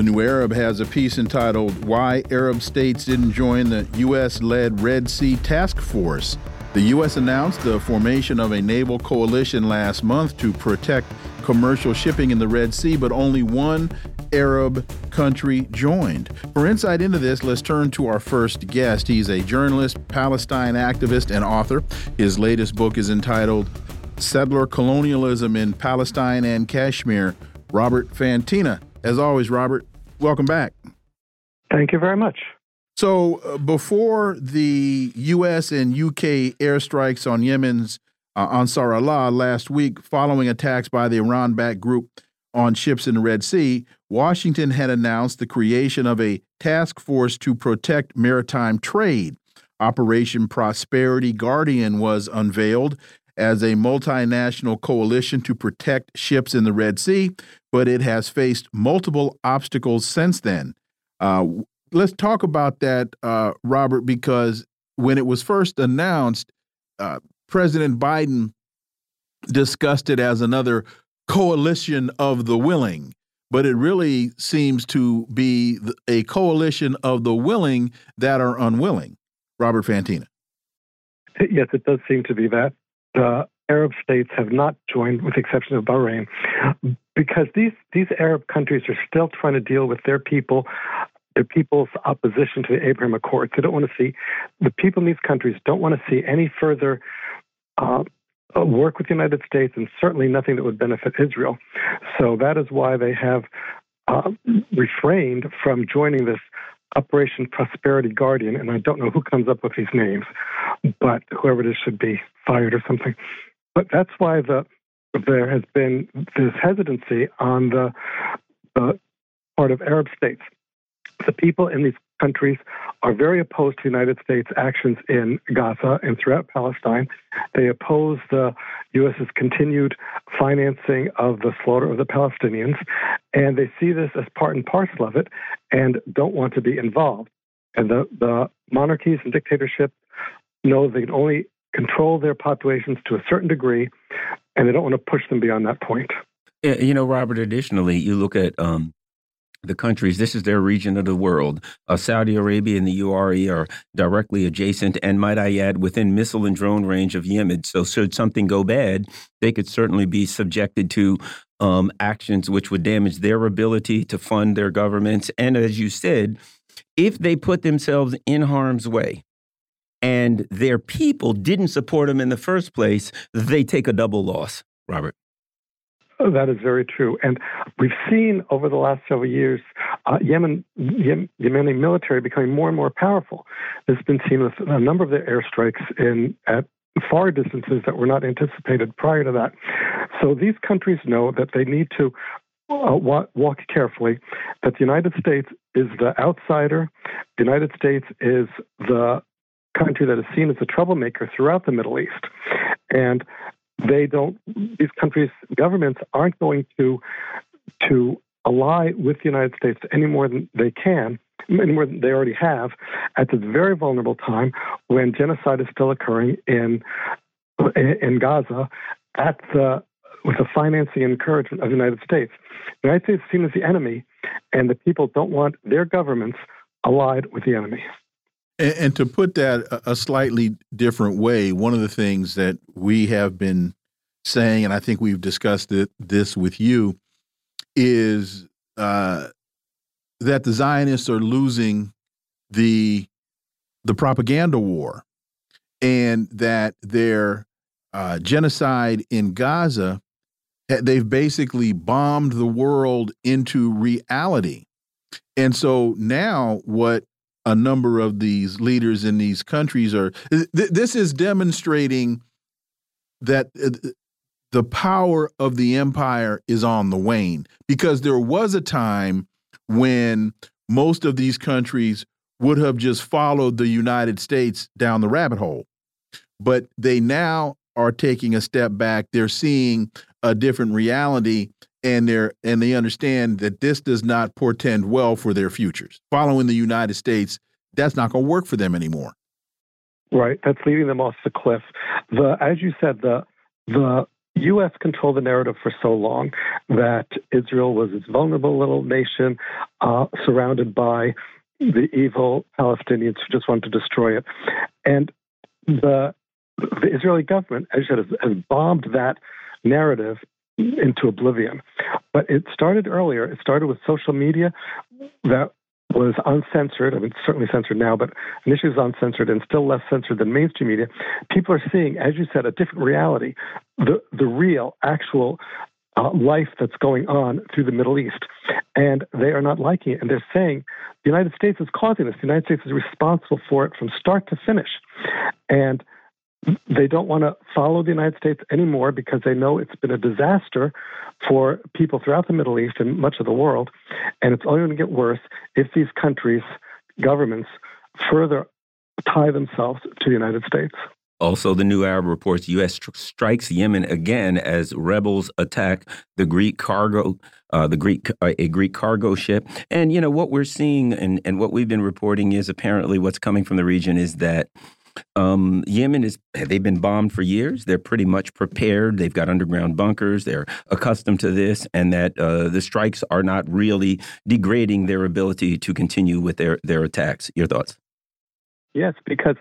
The New Arab has a piece entitled Why Arab States Didn't Join the U.S. led Red Sea Task Force. The U.S. announced the formation of a naval coalition last month to protect commercial shipping in the Red Sea, but only one Arab country joined. For insight into this, let's turn to our first guest. He's a journalist, Palestine activist, and author. His latest book is entitled Settler Colonialism in Palestine and Kashmir. Robert Fantina. As always, Robert, welcome back. Thank you very much. So, uh, before the U.S. and U.K. airstrikes on Yemen's uh, Ansar Allah last week, following attacks by the Iran backed group on ships in the Red Sea, Washington had announced the creation of a task force to protect maritime trade. Operation Prosperity Guardian was unveiled as a multinational coalition to protect ships in the Red Sea, but it has faced multiple obstacles since then. Uh, let's talk about that, uh, Robert, because when it was first announced, uh, President Biden discussed it as another coalition of the willing, but it really seems to be a coalition of the willing that are unwilling. Robert Fantina. Yes, it does seem to be that the Arab states have not joined, with the exception of Bahrain, because these these Arab countries are still trying to deal with their people, their people's opposition to the Abraham Accords. They don't want to see the people in these countries don't want to see any further. Uh, uh, work with the United States, and certainly nothing that would benefit Israel. So that is why they have uh, refrained from joining this Operation Prosperity Guardian, and I don't know who comes up with these names, but whoever it is should be fired or something. But that's why the there has been this hesitancy on the, the part of Arab states. The people in these countries are very opposed to United States actions in Gaza and throughout Palestine. They oppose the U.S.'s continued financing of the slaughter of the Palestinians, and they see this as part and parcel of it and don't want to be involved. And the, the monarchies and dictatorships know they can only control their populations to a certain degree, and they don't want to push them beyond that point. You know, Robert, additionally, you look at um, the countries, this is their region of the world. Uh, Saudi Arabia and the UAE are directly adjacent, and might I add, within missile and drone range of Yemen. So, should something go bad, they could certainly be subjected to um, actions which would damage their ability to fund their governments. And as you said, if they put themselves in harm's way, and their people didn't support them in the first place, they take a double loss, Robert. Oh, that is very true. And we've seen over the last several years uh, Yemen, Yemeni military becoming more and more powerful. This has been seen with a number of their airstrikes in at far distances that were not anticipated prior to that. So these countries know that they need to uh, walk carefully, that the United States is the outsider. The United States is the country that is seen as a troublemaker throughout the Middle East. And they don't, these countries' governments aren't going to, to ally with the United States any more than they can, any more than they already have, at this very vulnerable time when genocide is still occurring in, in Gaza at the with the financing and encouragement of the United States. The United States is seen as the enemy, and the people don't want their governments allied with the enemy. And, and, to put that a, a slightly different way, one of the things that we have been saying, and I think we've discussed it, this with you, is uh, that the Zionists are losing the the propaganda war, and that their uh, genocide in Gaza, they've basically bombed the world into reality. And so now, what a number of these leaders in these countries are. Th this is demonstrating that uh, the power of the empire is on the wane because there was a time when most of these countries would have just followed the United States down the rabbit hole. But they now are taking a step back. They're seeing a different reality and they're and they understand that this does not portend well for their futures. Following the United States, that's not going to work for them anymore. Right, that's leading them off the cliff. The as you said, the the U.S. controlled the narrative for so long that Israel was this vulnerable little nation uh, surrounded by the evil Palestinians who just wanted to destroy it, and the the Israeli government, as you said, has, has bombed that narrative into oblivion. But it started earlier. It started with social media that was uncensored. I mean, certainly censored now, but initially was uncensored and still less censored than mainstream media. People are seeing, as you said, a different reality, the the real, actual uh, life that's going on through the Middle East, and they are not liking it. And they're saying the United States is causing this. The United States is responsible for it from start to finish, and they don't want to follow the United States anymore because they know it's been a disaster for people throughout the Middle East and much of the world. And it's only going to get worse if these countries' governments further tie themselves to the United States. Also, the New Arab reports U.S. strikes Yemen again as rebels attack the Greek cargo, uh, the Greek uh, a Greek cargo ship. And you know what we're seeing, and and what we've been reporting is apparently what's coming from the region is that um, Yemen is they've been bombed for years. They're pretty much prepared. They've got underground bunkers. They're accustomed to this, and that uh, the strikes are not really degrading their ability to continue with their their attacks. Your thoughts? Yes, because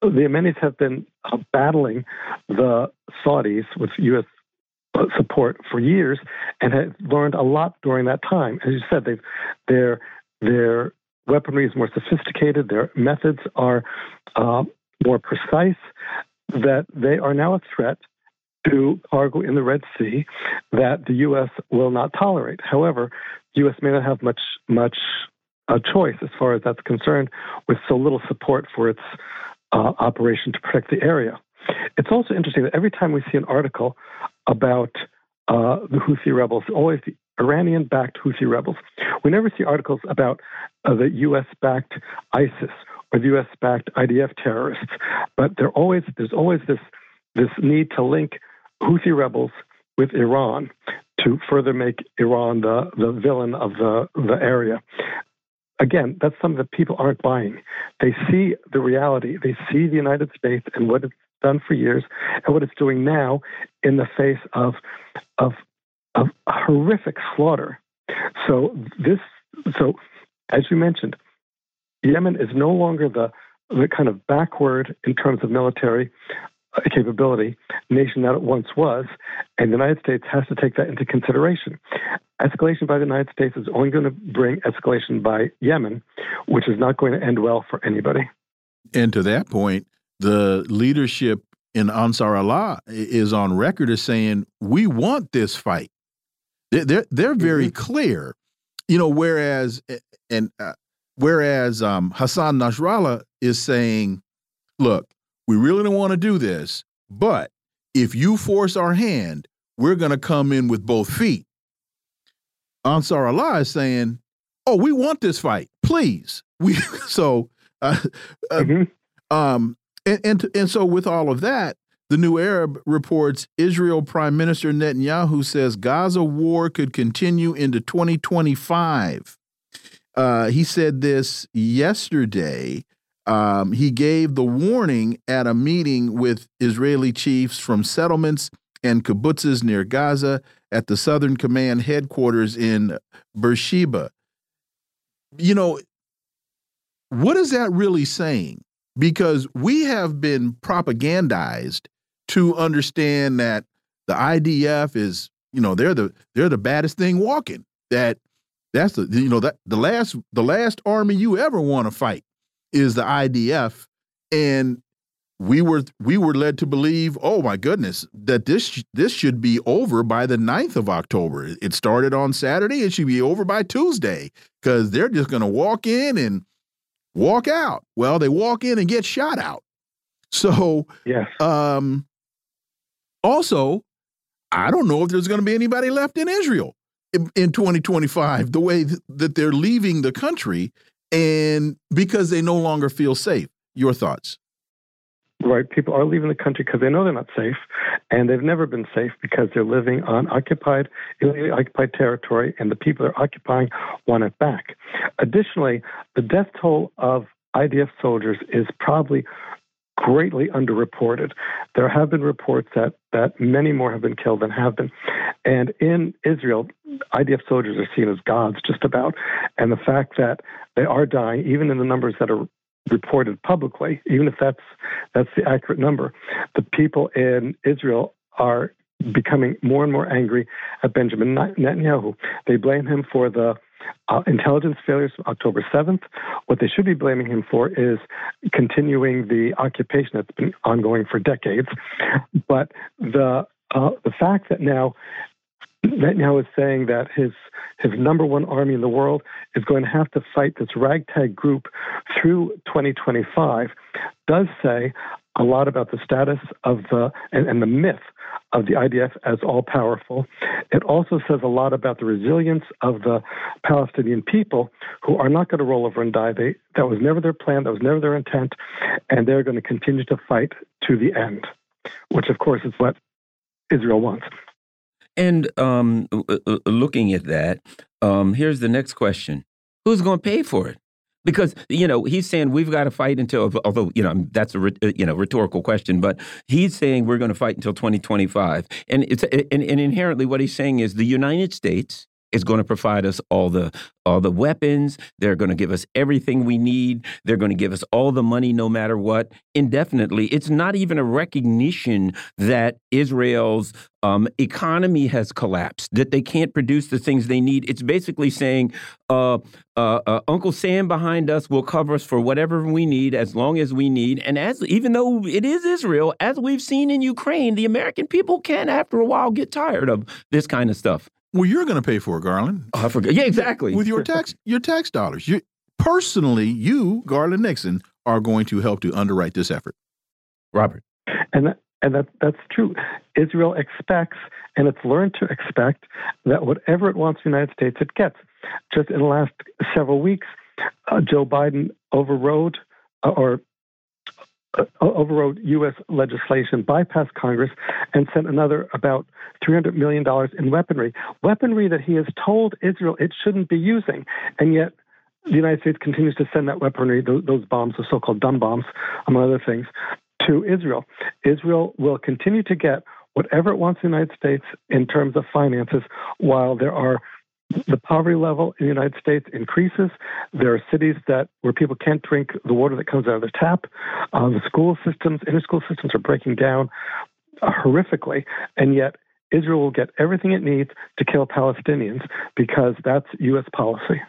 the Yemenis have been uh, battling the Saudis with U.S. support for years, and have learned a lot during that time. As you said, they've their their weaponry is more sophisticated. Their methods are uh, more precise, that they are now a threat to cargo in the Red Sea that the U.S. will not tolerate. However, the U.S. may not have much much a uh, choice as far as that's concerned, with so little support for its uh, operation to protect the area. It's also interesting that every time we see an article about uh, the Houthi rebels, always the Iranian backed Houthi rebels. We never see articles about uh, the U.S. backed ISIS or the U.S. backed IDF terrorists, but always there's always this this need to link Houthi rebels with Iran to further make Iran the, the villain of the, the area. Again, that's something that people aren't buying. They see the reality. They see the United States and what it's done for years and what it's doing now in the face of of of horrific slaughter. So this, so as you mentioned, Yemen is no longer the the kind of backward in terms of military uh, capability nation that it once was, and the United States has to take that into consideration. Escalation by the United States is only going to bring escalation by Yemen, which is not going to end well for anybody. And to that point, the leadership in Ansar Allah is on record as saying, "We want this fight." They're they're very mm -hmm. clear, you know. Whereas and uh, whereas um, Hassan Nasrallah is saying, "Look, we really don't want to do this, but if you force our hand, we're going to come in with both feet." Ansar Allah is saying, "Oh, we want this fight, please." We so, uh, uh, mm -hmm. um, and and and so with all of that, the New Arab reports Israel Prime Minister Netanyahu says Gaza war could continue into 2025. Uh, he said this yesterday. Um, he gave the warning at a meeting with Israeli chiefs from settlements and kibbutzes near Gaza at the Southern Command headquarters in Beersheba. You know, what is that really saying? Because we have been propagandized to understand that the IDF is, you know, they're the they're the baddest thing walking. That that's the you know that the last the last army you ever want to fight is the IDF, and we were we were led to believe, oh my goodness, that this this should be over by the 9th of October. It started on Saturday, it should be over by Tuesday because they're just going to walk in and walk out. Well, they walk in and get shot out. So, yes. um, also, I don't know if there's going to be anybody left in Israel in, in 2025, the way that they're leaving the country and because they no longer feel safe. Your thoughts? Right. People are leaving the country because they know they're not safe, and they've never been safe because they're living on occupied, illegally occupied territory, and the people they're occupying want it back. Additionally, the death toll of IDF soldiers is probably greatly underreported. There have been reports that, that many more have been killed than have been. And in Israel, IDF soldiers are seen as gods just about. And the fact that they are dying, even in the numbers that are reported publicly, even if that's that's the accurate number, the people in Israel are becoming more and more angry at Benjamin Netanyahu. They blame him for the uh, intelligence failures from October 7th. What they should be blaming him for is continuing the occupation that's been ongoing for decades. But the uh, the fact that now Netanyahu is saying that his his number one army in the world is going to have to fight this ragtag group through 2025 does say a lot about the status of the and, and the myth of the IDF as all powerful. It also says a lot about the resilience of the Palestinian people who are not going to roll over and die. They, that was never their plan, that was never their intent, and they're going to continue to fight to the end, which, of course, is what Israel wants. And um, looking at that, um, here's the next question Who's going to pay for it? Because you know he's saying we've got to fight until although you know that's a uh, you know rhetorical question but he's saying we're going to fight until 2025 and it's and, and inherently what he's saying is the united states is going to provide us all the all the weapons. They're going to give us everything we need. They're going to give us all the money, no matter what, indefinitely. It's not even a recognition that Israel's um, economy has collapsed, that they can't produce the things they need. It's basically saying uh, uh, uh, Uncle Sam behind us will cover us for whatever we need as long as we need. And as even though it is Israel, as we've seen in Ukraine, the American people can, after a while, get tired of this kind of stuff. Well, you're going to pay for it, Garland. Oh, I forgot. Yeah, exactly. With your tax, your tax dollars. You personally, you, Garland Nixon, are going to help to underwrite this effort. Robert. And that, and that that's true. Israel expects, and it's learned to expect, that whatever it wants the United States, it gets. Just in the last several weeks, uh, Joe Biden overrode uh, or Uh, overrode U.S. legislation, bypassed Congress, and sent another about $300 million in weaponry. Weaponry that he has told Israel it shouldn't be using. And yet, the United States continues to send that weaponry, those, bombs, the so called dumb bombs, among other things, to Israel. Israel will continue to get whatever it wants in the United States in terms of finances, while there are the poverty level in the United States increases. There are cities that where people can't drink the water that comes out of the tap. Uh, the school systems, inner school systems, are breaking down uh, horrifically, and yet Israel will get everything it needs to kill Palestinians because that's U.S. policy.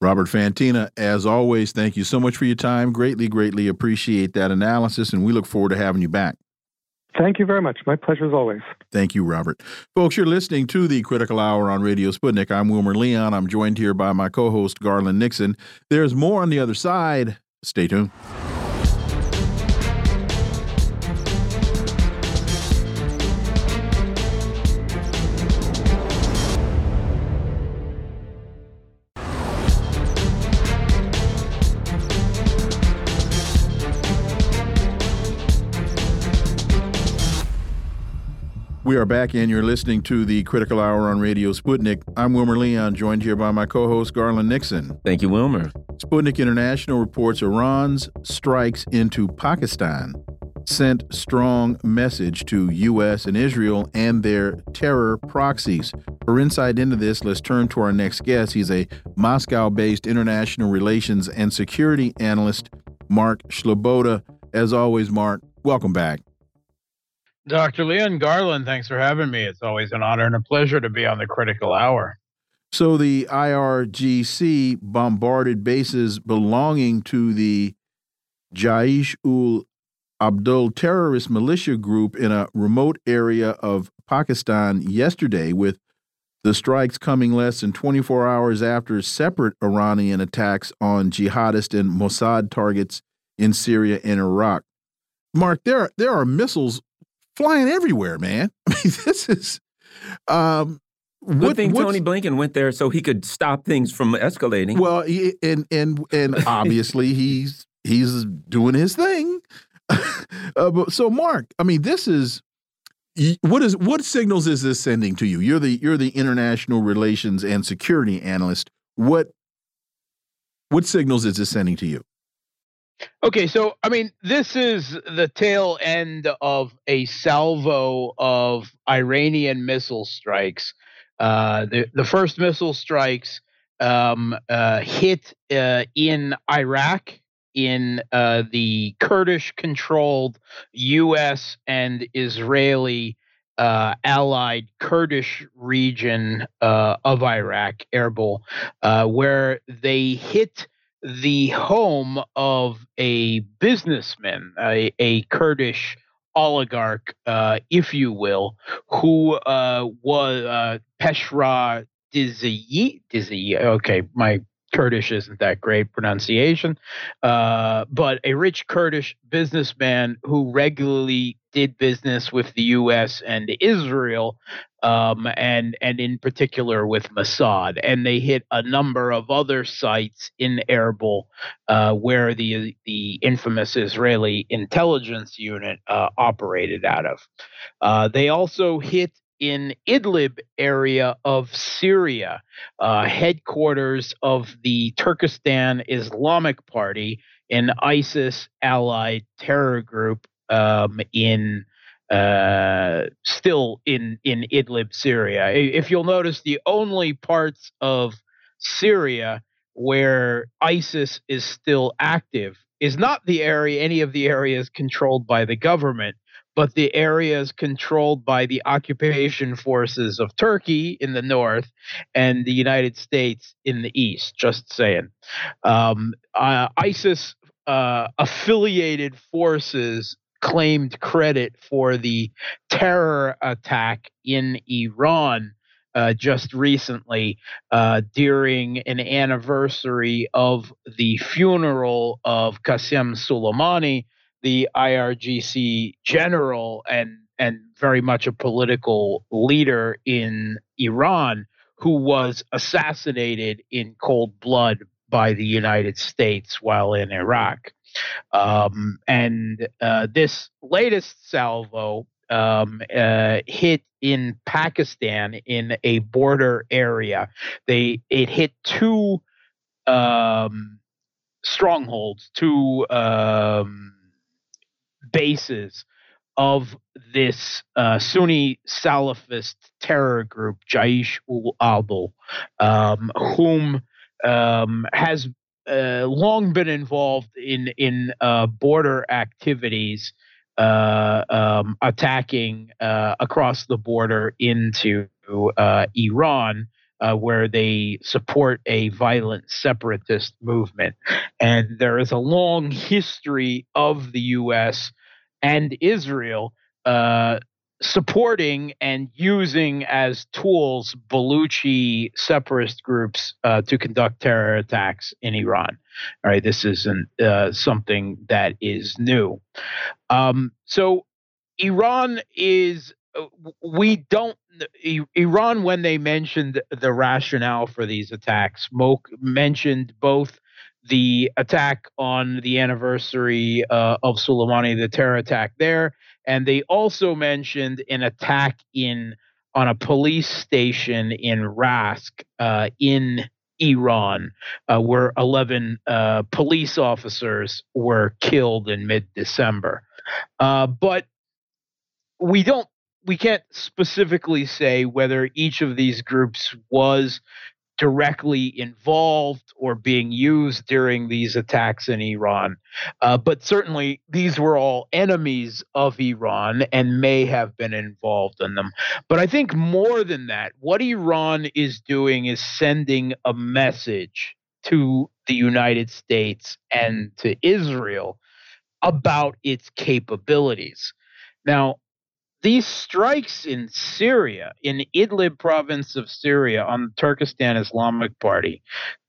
Robert Fantina, as always, thank you so much for your time. Greatly, greatly appreciate that analysis, and we look forward to having you back. Thank you very much. My pleasure as always. Thank you, Robert. Folks, you're listening to the Critical Hour on Radio Sputnik. I'm Wilmer Leon. I'm joined here by my co host, Garland Nixon. There's more on the other side. Stay tuned. We are back, and you're listening to the Critical Hour on Radio Sputnik. I'm Wilmer Leon, joined here by my co host, Garland Nixon. Thank you, Wilmer. Sputnik International reports Iran's strikes into Pakistan sent strong message to U.S. and Israel and their terror proxies. For insight into this, let's turn to our next guest. He's a Moscow based international relations and security analyst, Mark Sleboda. As always, Mark, welcome back. Dr. Leon Garland, thanks for having me. It's always an honor and a pleasure to be on the critical hour. So, the IRGC bombarded bases belonging to the Jaish ul Abdul terrorist militia group in a remote area of Pakistan yesterday, with the strikes coming less than 24 hours after separate Iranian attacks on jihadist and Mossad targets in Syria and Iraq. Mark, there there are missiles flying everywhere, man. I mean, this is. Um, Good what, thing Tony Blinken went there so he could stop things from escalating. Well, he- and and and obviously he's he's doing his thing. uh, but, so, Mark, I mean, this is what is what signals is this sending to you? You're the you're the international relations and security analyst. What what signals is this sending to you? Okay, so I mean, this is the tail end of a salvo of Iranian missile strikes. Uh, the the first missile strikes um, uh, hit uh, in Iraq in uh, the Kurdish-controlled U.S. and Israeli uh, allied Kurdish region uh, of Iraq, Erbil, uh, where they hit the home of a businessman, a, a Kurdish oligarch, uh, if you will, who uh, was uh, Peshra Dizayi. Dizayi. Okay, my Kurdish isn't that great pronunciation, uh, but a rich Kurdish businessman who regularly did business with the U.S. and Israel, um, and and in particular with Mossad, and they hit a number of other sites in Erbil uh, where the the infamous Israeli intelligence unit uh, operated out of. Uh, they also hit in Idlib area of Syria, uh, headquarters of the Turkestan Islamic Party, an ISIS-allied terror group um, in uh, still in in Idlib, Syria. If you'll notice, the only parts of Syria where ISIS is still active is not the area, any of the areas controlled by the government, but the areas controlled by the occupation forces of Turkey in the north and the United States in the east. Just saying. Um, uh, ISIS uh, affiliated forces claimed credit for the terror attack in Iran uh, just recently uh, during an anniversary of the funeral of Qasem Soleimani, the IRGC general and and very much a political leader in Iran who was assassinated in cold blood by the United States while in Iraq. Um, and uh, this latest salvo um, uh, hit in Pakistan in a border area. They it hit two um, strongholds, two um, bases of this uh, Sunni Salafist terror group, Jaish ul Adl, um, whom um, has uh, long been involved in in uh, border activities, uh, um, attacking uh, across the border into uh, Iran, uh, where they support a violent separatist movement, and there is a long history of the U.S. and Israel supporting and using as tools Baluchi separatist groups uh, to conduct terror attacks in Iran. All right, this isn't uh, something that is new. Um, so, Iran is. uh, We don't. Iran, when they mentioned the rationale for these attacks, Moke mentioned both the attack on the anniversary uh, of Soleimani, the terror attack there, and they also mentioned an attack in on a police station in Rask uh, in Iran, uh, where 11 uh, police officers were killed in mid-December. Uh, but we don't, we can't specifically say whether each of these groups was directly involved or being used during these attacks in Iran. Uh, but certainly these were all enemies of Iran and may have been involved in them. But I think more than that, what Iran is doing is sending a message to the United States and to Israel about its capabilities. Now, these strikes in Syria, in Idlib province of Syria, on the Turkestan Islamic Party,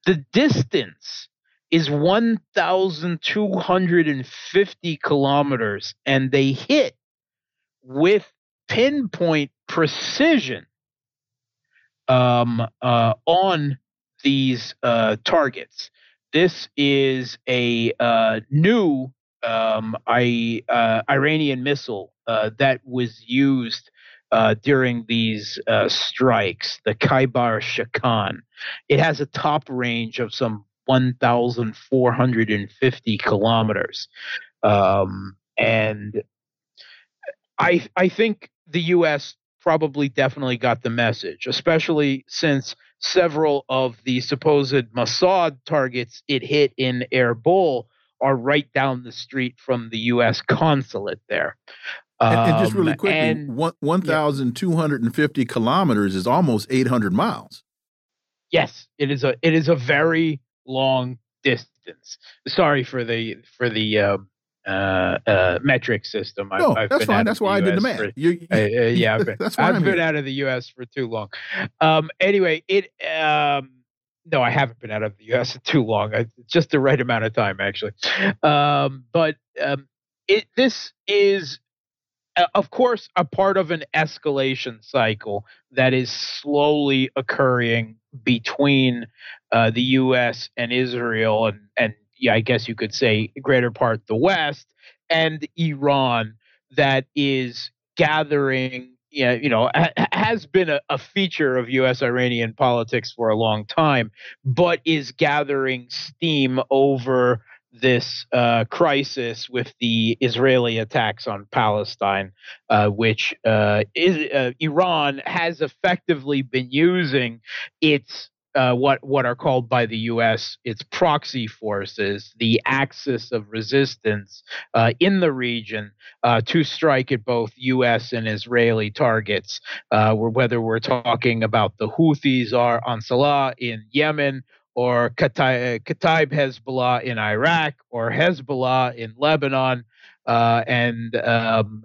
the distance is 1,250 kilometers, and they hit with pinpoint precision um, uh, on these uh, targets. This is a uh, new um, I, uh, Iranian missile uh, that was used uh, during these strikes, the Khyber Shekan. It has a top range of some 1,450 kilometers. Um, and I, I think the U.S. probably definitely got the message, especially since several of the supposed Mossad targets it hit in Erbil are right down the street from the U.S. consulate there. Um, and, and, just really um, quickly, and, 1,250 yeah. kilometers is almost 800 miles. Yes, it is a it is a very long distance. Sorry for the for the um, uh, uh, metric system. I've, no, I've that's fine. That's why I did the math. For, you, uh, uh, yeah, I've been, that's why I've I'm been here. out of the U.S. for too long. Um, anyway, it. Um, no, I haven't been out of the U.S. too long. I, just the right amount of time, actually. Um, but um, it this is, uh, of course, a part of an escalation cycle that is slowly occurring between uh, the U.S. and Israel, and and yeah, I guess you could say greater part the West and Iran that is gathering yeah, you know, has been a, a feature of U.S. Iranian politics for a long time, but is gathering steam over this uh, crisis with the Israeli attacks on Palestine, uh, which uh, is, uh, Iran has effectively been using its uh, what what are called by the U.S. its proxy forces, the axis of resistance uh, in the region uh, to strike at both U.S. and Israeli targets. Uh, whether we're talking about the Houthis or Ansarallah in Yemen, or Kataib, Hezbollah in Iraq, or Hezbollah in Lebanon, uh, and um,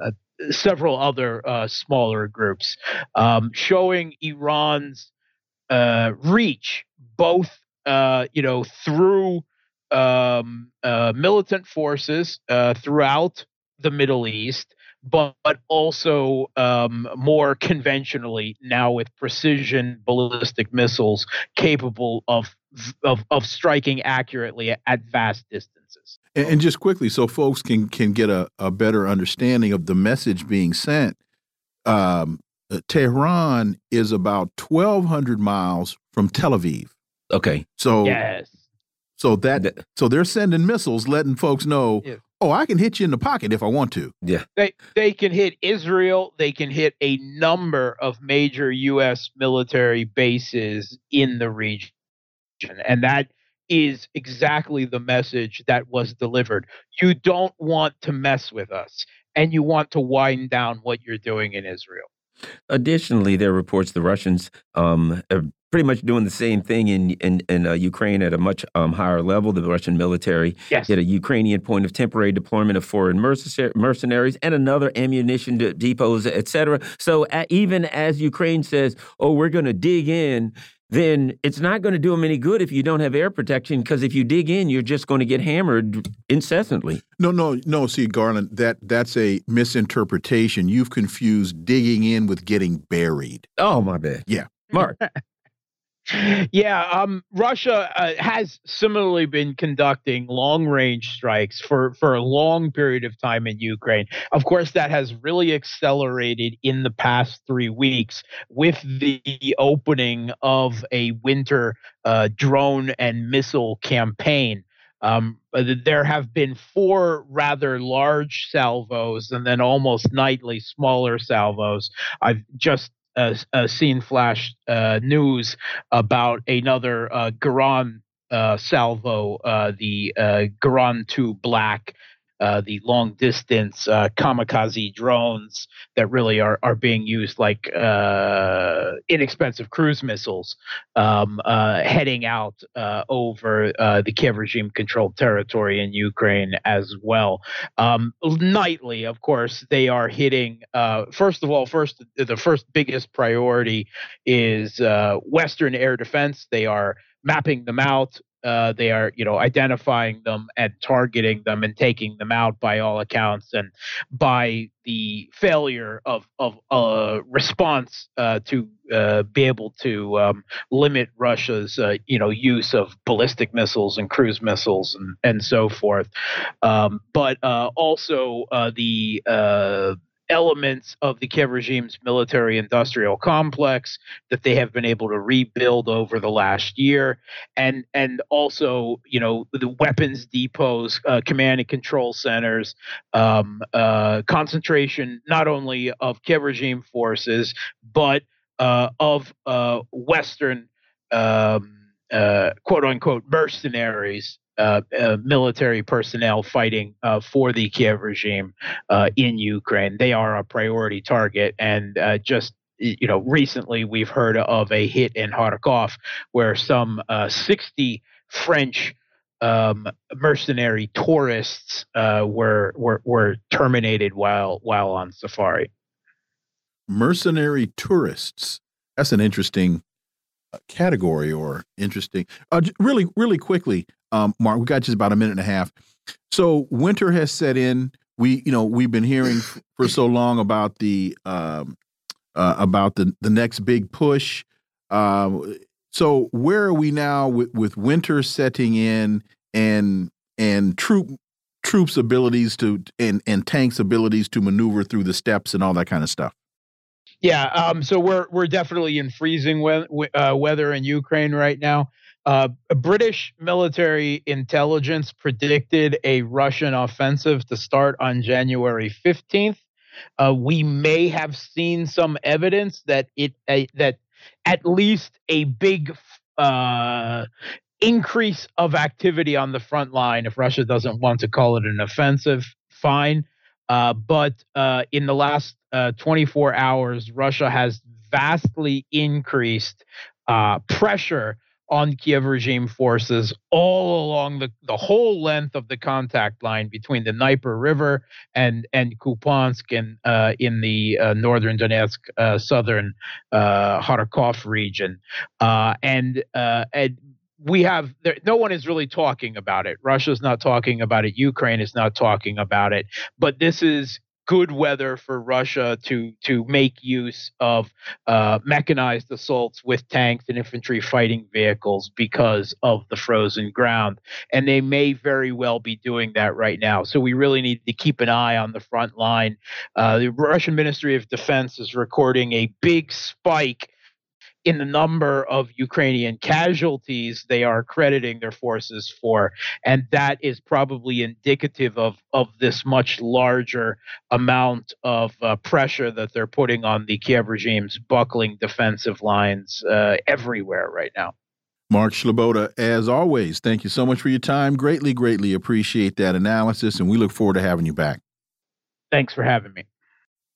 several other smaller groups, um, showing Iran's uh, reach both uh, you know through um, uh, militant forces uh, throughout the Middle East, but, but also um, more conventionally now with precision ballistic missiles capable of of, of striking accurately at vast distances. And, and just quickly, so folks can can get a, a better understanding of the message being sent. Um, Uh, Tehran is about 1,200 miles from Tel Aviv. Okay. So yes. So that so they're sending missiles, letting folks know, yeah. oh, I can hit you in the pocket if I want to. Yeah. They they can hit Israel. They can hit a number of major U.S. military bases in the region, and that is exactly the message that was delivered. You don't want to mess with us, and you want to wind down what you're doing in Israel. Additionally, there are reports the Russians um, are pretty much doing the same thing in in, in uh, Ukraine at a much um, higher level. The Russian military yes. hit a Ukrainian point of temporary deployment of foreign mercenaries and another ammunition depots, etc. So uh, even as Ukraine says, "Oh, we're going to dig in," then it's not going to do them any good if you don't have air protection because if you dig in you're just going to get hammered incessantly. No no no see garland that that's a misinterpretation. You've confused digging in with getting buried. Oh my bad. Yeah. Mark yeah, um, Russia uh, has similarly been conducting long range strikes for, for a long period of time in Ukraine. Of course, that has really accelerated in the past three weeks with the opening of a winter uh, drone and missile campaign. Um, there have been four rather large salvos and then almost nightly smaller salvos. I've just uh, uh, seen flash uh, news about another uh, Geran uh, salvo, uh, the uh, Geran 2 Black uh, the long distance uh, kamikaze drones that really are, are being used like uh, inexpensive cruise missiles um, uh, heading out uh, over the Kiev regime controlled territory in Ukraine as well. Um, nightly, of course, they are hitting, first of all, first the first biggest priority is Western air defense. They are mapping them out, uh, they are, you know, identifying them and targeting them and taking them out by all accounts, and by the failure of of uh, response uh, to uh, be able to um, limit Russia's, uh, you know, use of ballistic missiles and cruise missiles and and so forth, um, but uh, also the elements of the Kiev regime's military industrial complex that they have been able to rebuild over the last year. And and also you know the weapons depots uh, command and control centers um, uh, concentration not only of Kiev regime forces but uh, of uh, western um, uh, quote unquote mercenaries uh, uh, military personnel fighting uh, for the Kiev regime uh, in Ukraine. They are a priority target, and uh, just you know, recently we've heard of a hit in Kharkov where some 60 French um, mercenary tourists were, were were terminated while while on safari. Mercenary tourists. That's an interesting category or interesting. Uh, really, really quickly, um, Mark, we got just about a minute and a half. So winter has set in. We, you know, we've been hearing for so long about the um, uh, about the the next big push. Um, so where are we now with with winter setting in and and troop troops abilities to and and tanks abilities to maneuver through the steppes and all that kind of stuff? Yeah, um, so we're we're definitely in freezing we- uh, weather in Ukraine right now. Uh, British military intelligence predicted a Russian offensive to start on January 15th. Uh, we may have seen some evidence that it that at least a big uh, increase of activity on the front line. If Russia doesn't want to call it an offensive, fine. Uh, but uh, in the last uh, 24 hours, Russia has vastly increased uh, pressure on Kiev regime forces all along the, the whole length of the contact line between the Dnieper River and and Kupiansk in uh, in the uh, northern Donetsk, southern Kharkov region, and and we have there, no one is really talking about it. Russia's not talking about it. Ukraine is not talking about it. But this is good weather for Russia to to make use of uh, mechanized assaults with tanks and infantry fighting vehicles because of the frozen ground, and they may very well be doing that right now. So we really need to keep an eye on the front line. Uh, the Russian Ministry of Defense is recording a big spike in the number of Ukrainian casualties they are crediting their forces for. And that is probably indicative of, of this much larger amount of uh, pressure that they're putting on the Kiev regime's buckling defensive lines uh, everywhere right now. Mark Sleboda, as always, thank you so much for your time. Greatly, greatly appreciate that analysis, and we look forward to having you back. Thanks for having me.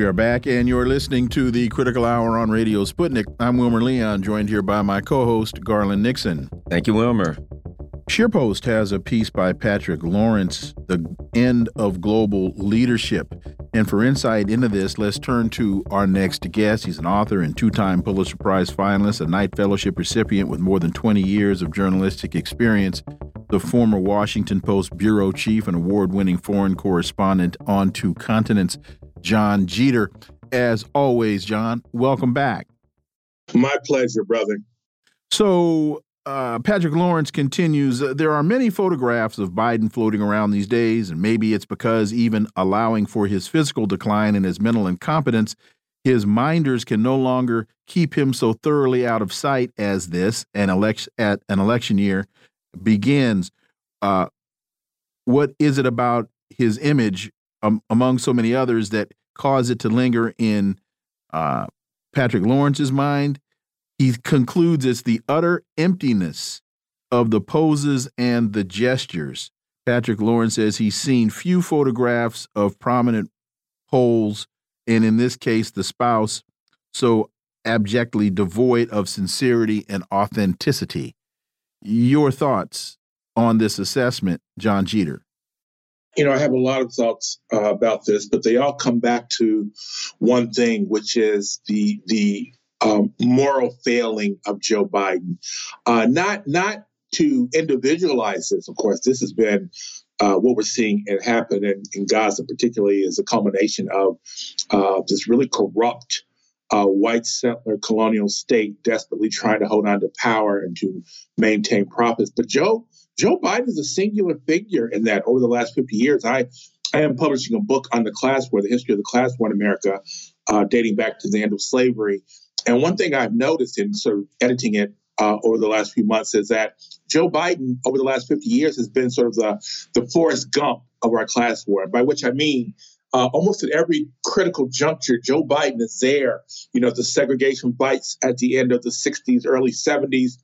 We are back, and you're listening to the Critical Hour on Radio Sputnik. I'm Wilmer Leon, joined here by my co host, Garland Nixon. Thank you, Wilmer. ScheerPost has a piece by Patrick Lawrence, The End of Global Leadership. And for insight into this, let's turn to our next guest. He's an author and two time Pulitzer Prize finalist, a Knight Fellowship recipient with more than 20 years of journalistic experience, the former Washington Post bureau chief and award winning foreign correspondent on two continents. Jon Jeter. As always, Jon, welcome back. My pleasure, brother. So, uh, Patrick Lawrence continues uh, There are many photographs of Biden floating around these days, and maybe it's because even allowing for his physical decline and his mental incompetence, his minders can no longer keep him so thoroughly out of sight as this an election at an election year begins. Uh, what is it about his image um, among so many others that cause it to linger in uh, Patrick Lawrence's mind. He concludes it's the utter emptiness of the poses and the gestures. Patrick Lawrence says he's seen few photographs of prominent poles, and in this case, the spouse, so abjectly devoid of sincerity and authenticity. Your thoughts on this assessment, Jon Jeter? You know, I have a lot of thoughts uh, about this, but they all come back to one thing, which is the the um, moral failing of Joe Biden. Uh, not not to individualize this, of course, this has been uh, what we're seeing it happen in, in, Gaza, particularly, is a culmination of uh, this really corrupt uh, white settler colonial state desperately trying to hold on to power and to maintain profits. But Joe Joe Biden is a singular figure in that over the last 50 years. I I am publishing a book on the class war, the history of the class war in America, uh, dating back to the end of slavery. And one thing I've noticed in sort of editing it uh, over the last few months is that Joe Biden, over the last 50 years, has been sort of the, the Forrest Gump of our class war, by which I mean uh, almost at every critical juncture, Joe Biden is there. You know, the segregation fights at the end of the 60s, early 70s,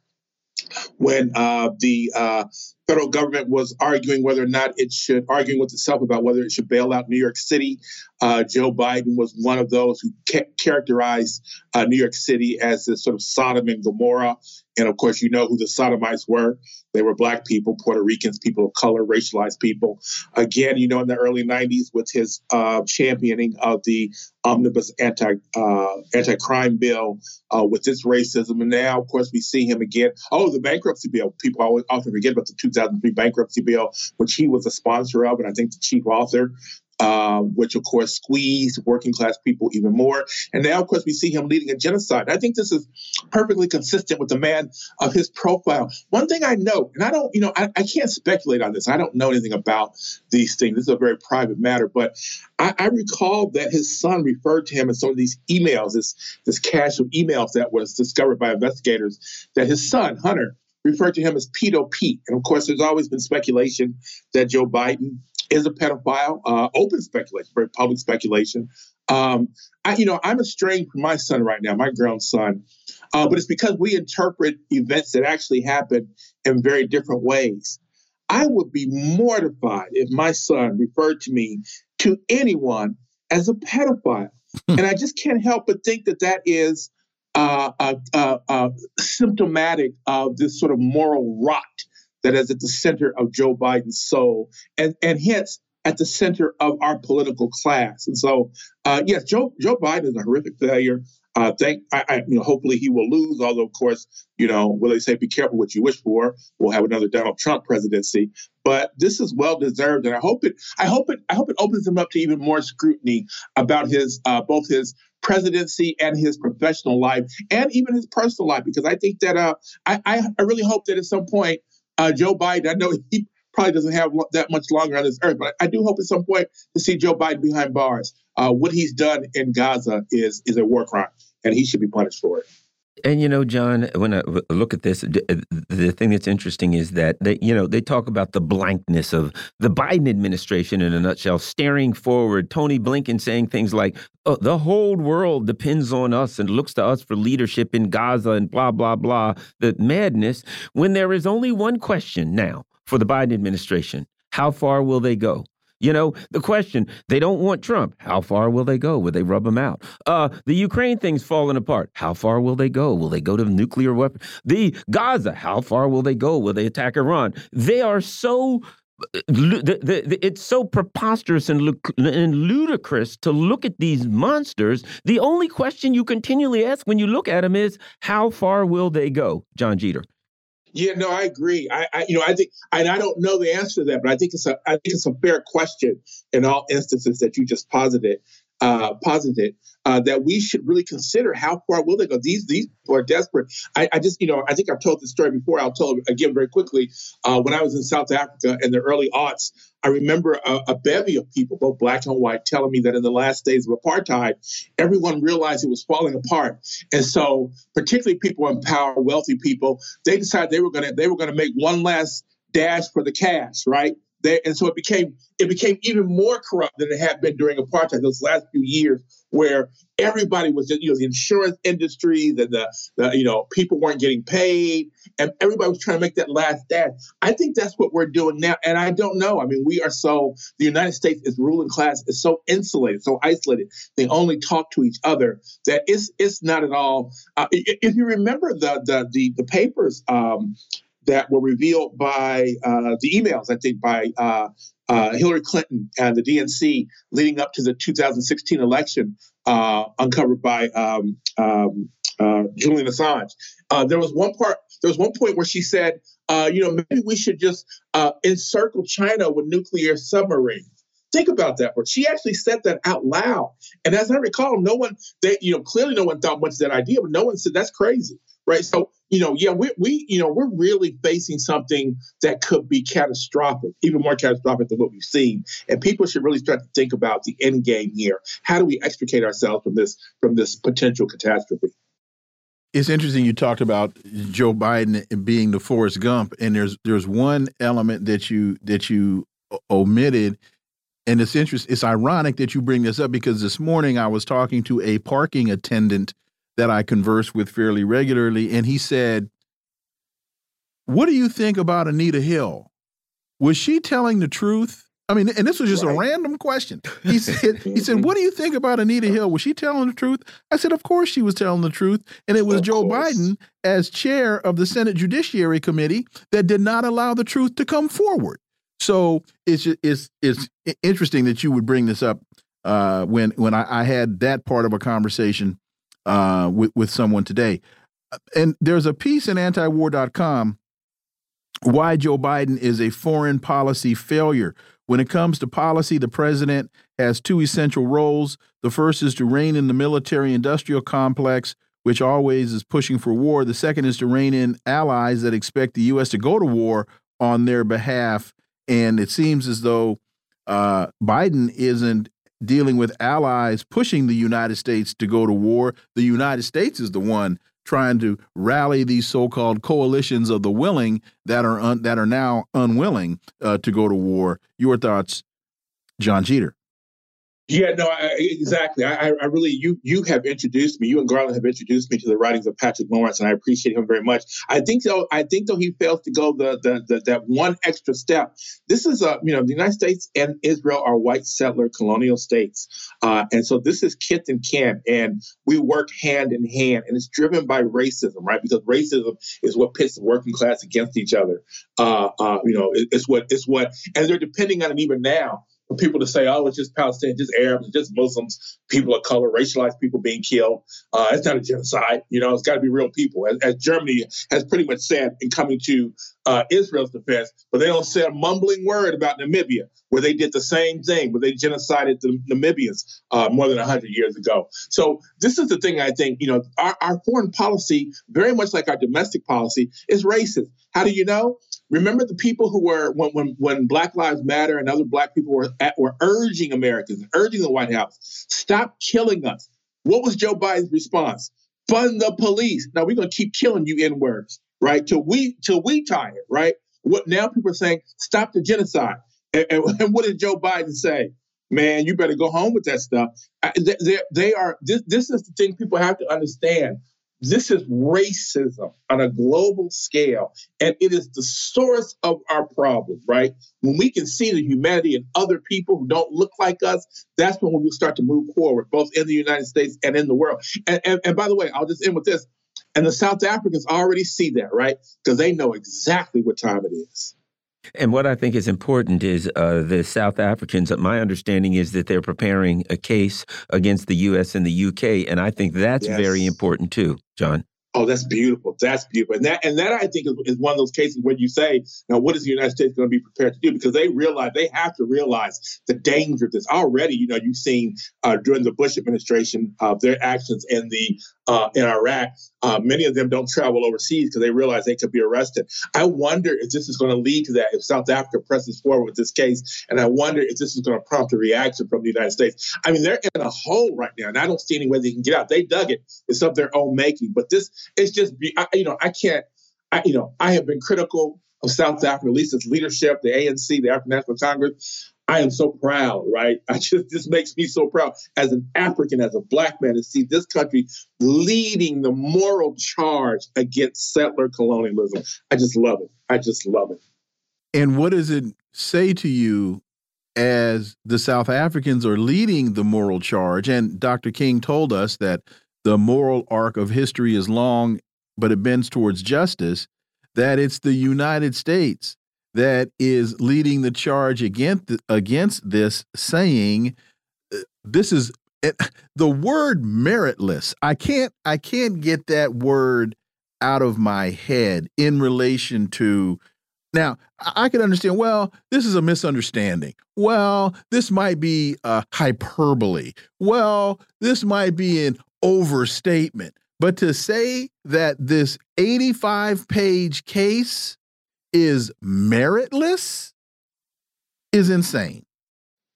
when uh, the uh, federal government was arguing whether or not it should, arguing with itself about whether it should bail out New York City. Uh, Joe Biden was one of those who ca- characterized uh, New York City as this sort of Sodom and Gomorrah. And of course, you know who the Sodomites were. They were Black people, Puerto Ricans, people of color, racialized people. Again, you know, in the early 90s, with his uh, championing of the omnibus anti uh, anti crime bill uh, with its racism, and now, of course, we see him again. Oh, the bankruptcy bill. People always often forget about the 2003 bankruptcy bill, which he was a sponsor of, and I think the chief author. Uh, which of course squeezed working class people even more. And now, of course, we see him leading a genocide. I think this is perfectly consistent with the man of his profile. One thing I know, and I don't, you know, I, I can't speculate on this. I don't know anything about these things. This is a very private matter, but I, I recall that his son referred to him in some of these emails, this this cache of emails that was discovered by investigators, that his son Hunter referred to him as Pedo Pete. And of course, there's always been speculation that Joe Biden is a pedophile, uh, open speculation, very public speculation. Um, I, you know, I'm estranged from my son right now, my grown son, uh, but it's because we interpret events that actually happen in very different ways. I would be mortified if my son referred to me to anyone as a pedophile. Hmm. and I just can't help but think that that is symptomatic of this sort of moral rot that is at the center of Joe Biden's soul, and and hence at the center of our political class. And so, uh, yes, Joe Joe Biden is a horrific failure. Uh, think I, I, you know, hopefully he will lose. Although, of course, you know, will they say be careful what you wish for? We'll have another Donald Trump presidency. But this is well deserved, and I hope it. I hope it. I hope it opens him up to even more scrutiny about his uh, both his presidency and his professional life, and even his personal life. Because I think that uh, I, I really hope that at some point uh, Joe Biden, I know he probably doesn't have that much longer on this earth, but I do hope at some point to see Joe Biden behind bars. Uh, what he's done in Gaza is is a war crime, and he should be punished for it. And you know, Jon, when I look at this, uh, the thing that's interesting is that they, you know, they talk about the blankness of the Biden administration in a nutshell, staring forward. Tony Blinken saying things like, oh, "The whole world depends on us and looks to us for leadership in Gaza," and blah blah blah. The madness. When there is only one question now for the Biden administration: How far will they go? You know, the question, they don't want Trump. How far will they go? Will they rub him out? Uh, the Ukraine thing's falling apart. How far will they go? Will they go to nuclear weapon? The Gaza, how far will they go? Will they attack Iran? They are so it's so preposterous and, ludicrous to look at these monsters. The only question you continually ask when you look at them is, how far will they go, Jon Jeter? Yeah, no, I agree. I, I, you know, I think, and I don't know the answer to that, but I think it's a, I think it's a fair question in all instances that you just posited, uh, posited uh, that we should really consider how far will they go. These these people are desperate. I, I just, you know, I think I've told this story before. I'll tell it again very quickly. Uh, when I was in South Africa in the early aughts, I remember a, a, bevy of people, both black and white, telling me that in the last days of apartheid, everyone realized it was falling apart, and so particularly people in power, wealthy people, they decided they were to they were going to make one last dash for the cash, right? They, and so it became it became even more corrupt than it had been during apartheid those last few years, where everybody was just you know the insurance industry, the, the, the you know people weren't getting paid, and everybody was trying to make that last dash I think that's what we're doing now, and I don't know. I mean, we are so the United States is ruling class is so insulated, so isolated. They only talk to each other that it's it's not at all. Uh, if you remember the the the, the papers. Um, that were revealed by uh, the emails, I think, by uh, uh, Hillary Clinton and the DNC leading up to the 2016 election, uh, uncovered by um, um, uh, Julian Assange. Uh, there was one part. There was one point where she said, "You know, maybe we should just encircle China with nuclear submarines." Think about that word. She actually said that out loud. And as I recall, no one, they, you know, clearly no one thought much of that idea, but no one said that's crazy, right? So you know, yeah, we, we, you know, we're really facing something that could be catastrophic, even more catastrophic than what we've seen. And people should really start to think about the end game here. How do we extricate ourselves from this from this potential catastrophe? It's interesting you talked about Joe Biden being the Forrest Gump, and there's there's one element that you that you omitted, and it's interesting. It's ironic that you bring this up because this morning I was talking to a parking attendant that I converse with fairly regularly, and he said, What do you think about Anita Hill? Was she telling the truth? I mean, and this was just right. a random question. He said, he said, what do you think about Anita Hill? Was she telling the truth? I said, of course she was telling the truth. And it was of Joe course. Biden as chair of the Senate Judiciary Committee that did not allow the truth to come forward. So it's it's it's interesting that you would bring this up uh, when when I, I had that part of a conversation uh, with, with someone today. And there's a piece in antiwar.com why Joe Biden is a foreign policy failure. When it comes to policy, the president has two essential roles. The first is to rein in the military industrial complex, which always is pushing for war. The second is to rein in allies that expect the U.S. to go to war on their behalf. And it seems as though uh, Biden isn't dealing with allies pushing the United States to go to war. The United States is the one trying to rally these so-called coalitions of the willing that are that are now unwilling uh, to go to war. Your thoughts, Jon Jeter? Yeah, no, I, exactly. I, I really, you, you have introduced me. You and Garland have introduced me to the writings of Patrick Lawrence, and I appreciate him very much. I think though, I think though he fails to go the, the, the that one extra step. This is a, you know, the United States and Israel are white settler colonial states, uh, and so this is kith and kin, and we work hand in hand, and it's driven by racism, right? Because racism is what pits the working class against each other. Uh, uh, you know, it, it's what it's what, and they're depending on it even now for people to say, oh, it's just Palestinians, just Arabs, just Muslims, people of color, racialized people being killed. Uh, it's not a genocide. You know, it's got to be real people. As, as, Germany has pretty much said in coming to uh, Israel's defense, but they don't say a mumbling word about Namibia, where they did the same thing, where they genocided the Namibians uh, more than 100 years ago. So this is the thing I think, you know, our, our foreign policy, very much like our domestic policy, is racist. How do you know? Remember the people who were when when, when Black Lives Matter and other Black people were at, were urging Americans, urging the White House, stop killing us. What was Joe Biden's response? Fund the police. Now we're gonna keep killing you in words, right? Till we till we tire, right? What now? People are saying stop the genocide. And, and, and what did Joe Biden say? Man, you better go home with that stuff. They, they are. This, this is the thing people have to understand. This is racism on a global scale, and it is the source of our problem, right? When we can see the humanity in other people who don't look like us, that's when we start to move forward, both in the United States and in the world. And, and, and by the way, I'll just end with this. And the South Africans already see that, right? Because they know exactly what time it is. And what I think is important is uh, the South Africans. My understanding is that they're preparing a case against the U.S. and the U.K., and I think that's yes. very important too, Jon. Oh, that's beautiful. That's beautiful. And that and that I think is, is one of those cases where you say, now what is the United States going to be prepared to do? Because they realize they have to realize the danger of this. Already, you know, you've seen uh, during the Bush administration uh, their actions in the uh, in Iraq. Uh, many of them don't travel overseas because they realize they could be arrested. I wonder if this is going to lead to that if South Africa presses forward with this case, and I wonder if this is going to prompt a reaction from the United States. I mean, they're in a hole right now, and I don't see any way they can get out. They dug it; it's of their own making. But this, it's just, I, you know, I can't. I, you know, I have been critical of South Africa, at least its leadership, the ANC, the African National Congress. I am so proud, right? I just this makes me so proud as an African, as a black man, to see this country leading the moral charge against settler colonialism. I just love it. I just love it. And what does it say to you as the South Africans are leading the moral charge? And Dr. King told us that the moral arc of history is long, but it bends towards justice, that it's the United States that is leading the charge against against this, saying uh, this is eh, the word meritless. I can't I can't get that word out of my head in relation to now I can understand. Well, this is a misunderstanding. Well, this might be a hyperbole. Well, this might be an overstatement. But to say that this 85 page case is meritless is insane.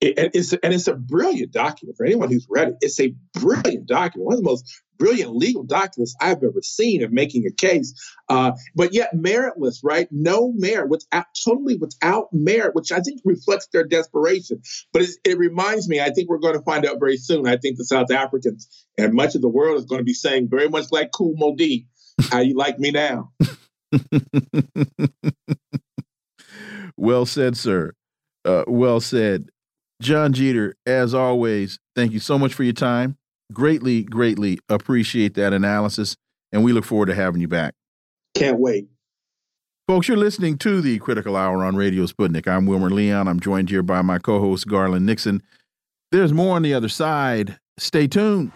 It, it's, and it's a brilliant document for anyone who's read it. It's a brilliant document, one of the most brilliant legal documents I've ever seen of making a case. Uh, but yet meritless, right? No merit, without totally without merit, which I think reflects their desperation. But it reminds me, I think we're going to find out very soon. I think the South Africans and much of the world is going to be saying very much like Cool Moe Dee, how you like me now? well said, sir. Uh, well said. Jon Jeter, as always, thank you so much for your time. Greatly, greatly appreciate that analysis, and we look forward to having you back. Can't wait. Folks, you're listening to the Critical Hour on Radio Sputnik. I'm Wilmer Leon. I'm joined here by my co host, Garland Nixon. There's more on the other side. Stay tuned.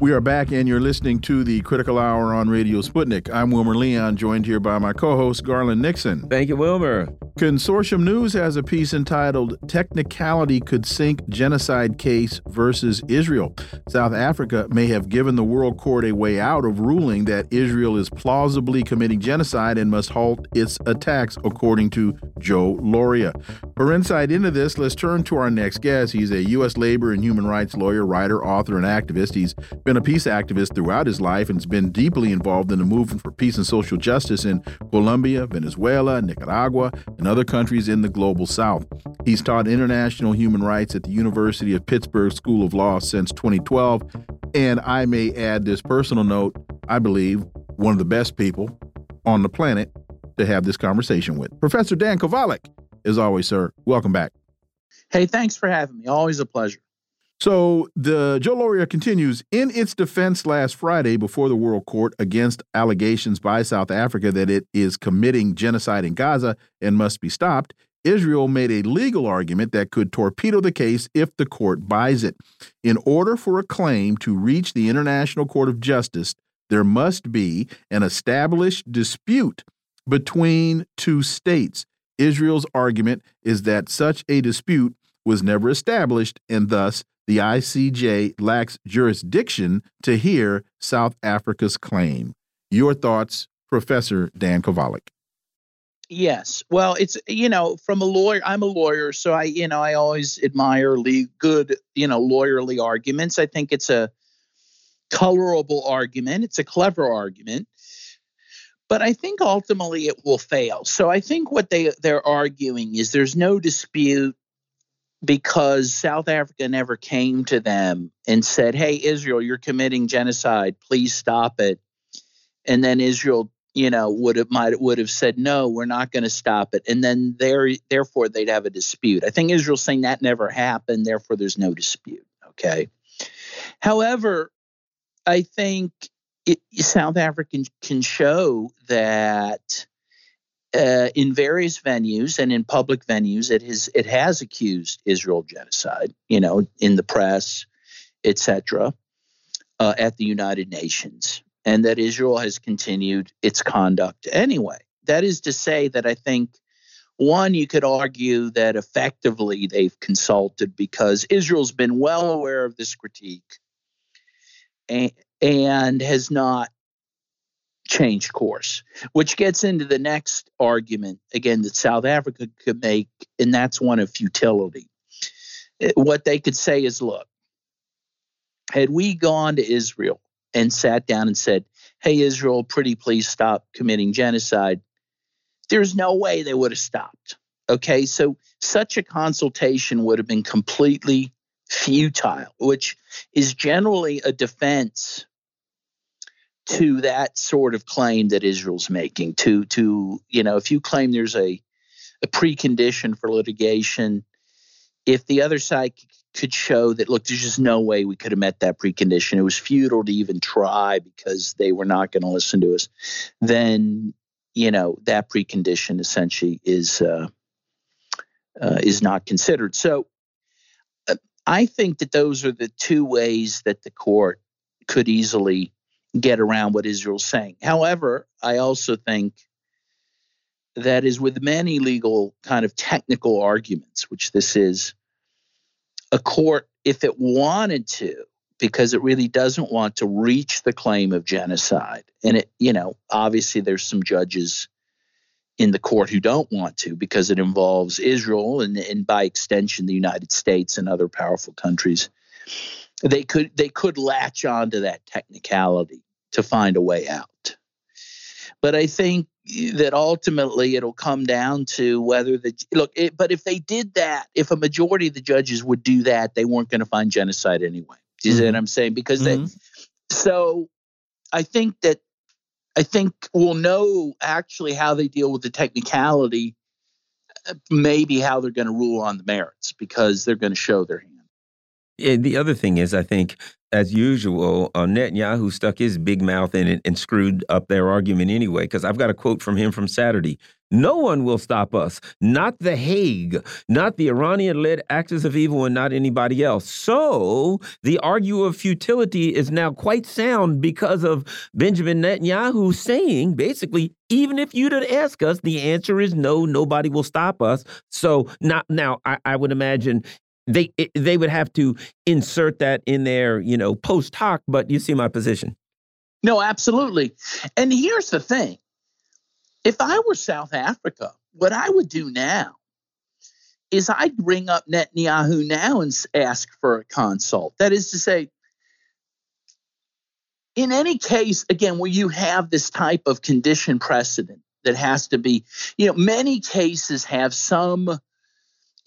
We are back, and you're listening to the Critical Hour on Radio Sputnik. I'm Wilmer Leon, joined here by my co host, Garland Nixon. Thank you, Wilmer. Consortium News has a piece entitled Technicality Could Sink Genocide Case versus Israel. South Africa may have given the World Court a way out of ruling that Israel is plausibly committing genocide and must halt its attacks, according to Joe Lauria. For insight into this, let's turn to our next guest. He's a U.S. labor and human rights lawyer, writer, author, and activist. He's been a peace activist throughout his life and has been deeply involved in the movement for peace and social justice in Colombia, Venezuela, Nicaragua, and other countries in the global south. He's taught international human rights at the University of Pittsburgh School of Law since 2012. And I may add this personal note I believe one of the best people on the planet to have this conversation with. Professor Dan Kovalik, as always, sir, welcome back. Hey, thanks for having me. Always a pleasure. So the Joe Lauria continues in its defense last Friday before the World Court against allegations by South Africa that it is committing genocide in Gaza and must be stopped. Israel made a legal argument that could torpedo the case if the court buys it. In order for a claim to reach the International Court of Justice, there must be an established dispute between two states. Israel's argument is that such a dispute was never established and thus the ICJ lacks jurisdiction to hear South Africa's claim. Your thoughts, Professor Dan Kovalik? Yes. Well, it's you know, from a lawyer, I'm a lawyer, so I you know I always admire good you know lawyerly arguments. I think it's a colorable argument. It's a clever argument. But I think ultimately it will fail. So I think what they they're arguing is there's no dispute because South Africa never came to them and said, "Hey, Israel, you're committing genocide. Please stop it." And then Israel, you know, would have might would have said, "No, we're not going to stop it." And then there, therefore, they'd have a dispute. I think Israel's saying that never happened. Therefore, there's no dispute. Okay. However, I think it, South Africa can show that uh, in various venues and in public venues, it has it has accused Israel genocide. You know, in the press, etc., uh, at the United Nations, and that Israel has continued its conduct anyway. That is to say that I think one, you could argue that effectively they've consulted because Israel's been well aware of this critique. And, and has not changed course, which gets into the next argument again that South Africa could make, and that's one of futility. Eh, what they could say is look, had we gone to Israel and sat down and said, hey, Israel, pretty please stop committing genocide, there's no way they would have stopped. Okay, so such a consultation would have been completely futile, which is generally a defense to that sort of claim that Israel's making. To to you know, if you claim there's a a precondition for litigation, if the other side could show that look, there's just no way we could have met that precondition. It was futile to even try because they were not going to listen to us. Then you know that precondition essentially is uh, uh, is not considered. So uh, I think that those are the two ways that the court could easily get around what Israel's saying. However, I also think that is with many legal kind of technical arguments, which this is, a court, if it wanted to, because it really doesn't want to reach the claim of genocide, and it, you know, obviously there's some judges in the court who don't want to because it involves Israel and, and by extension the United States and other powerful countries. They could they could latch on to that technicality to find a way out. But I think that ultimately it'll come down to whether the look. It, but if they did that, if a majority of the judges would do that, they weren't going to find genocide anyway. Do you mm-hmm. see what I'm saying? Because mm-hmm. they. So, I think that I think we'll know actually how they deal with the technicality, uh, maybe how they're going to rule on the merits because they're going to show their hand. The other thing is, I think, as usual, uh, Netanyahu stuck his big mouth in it and screwed up their argument anyway. Because I've got a quote from him from Saturday. No one will stop us, not The Hague, not the Iranian led axis of evil, and not anybody else. So the argue of futility is now quite sound because of Benjamin Netanyahu saying basically, even if you'd ask us, the answer is no, nobody will stop us. So now, now I, I would imagine they eh, they would have to insert that in their you know post hoc but you see my position. No absolutely. And here's the thing. If i were south africa what i would do now is i'd ring up netanyahu now and ask for a consult. That is to say in any case again where you have this type of condition precedent that has to be you know many cases have some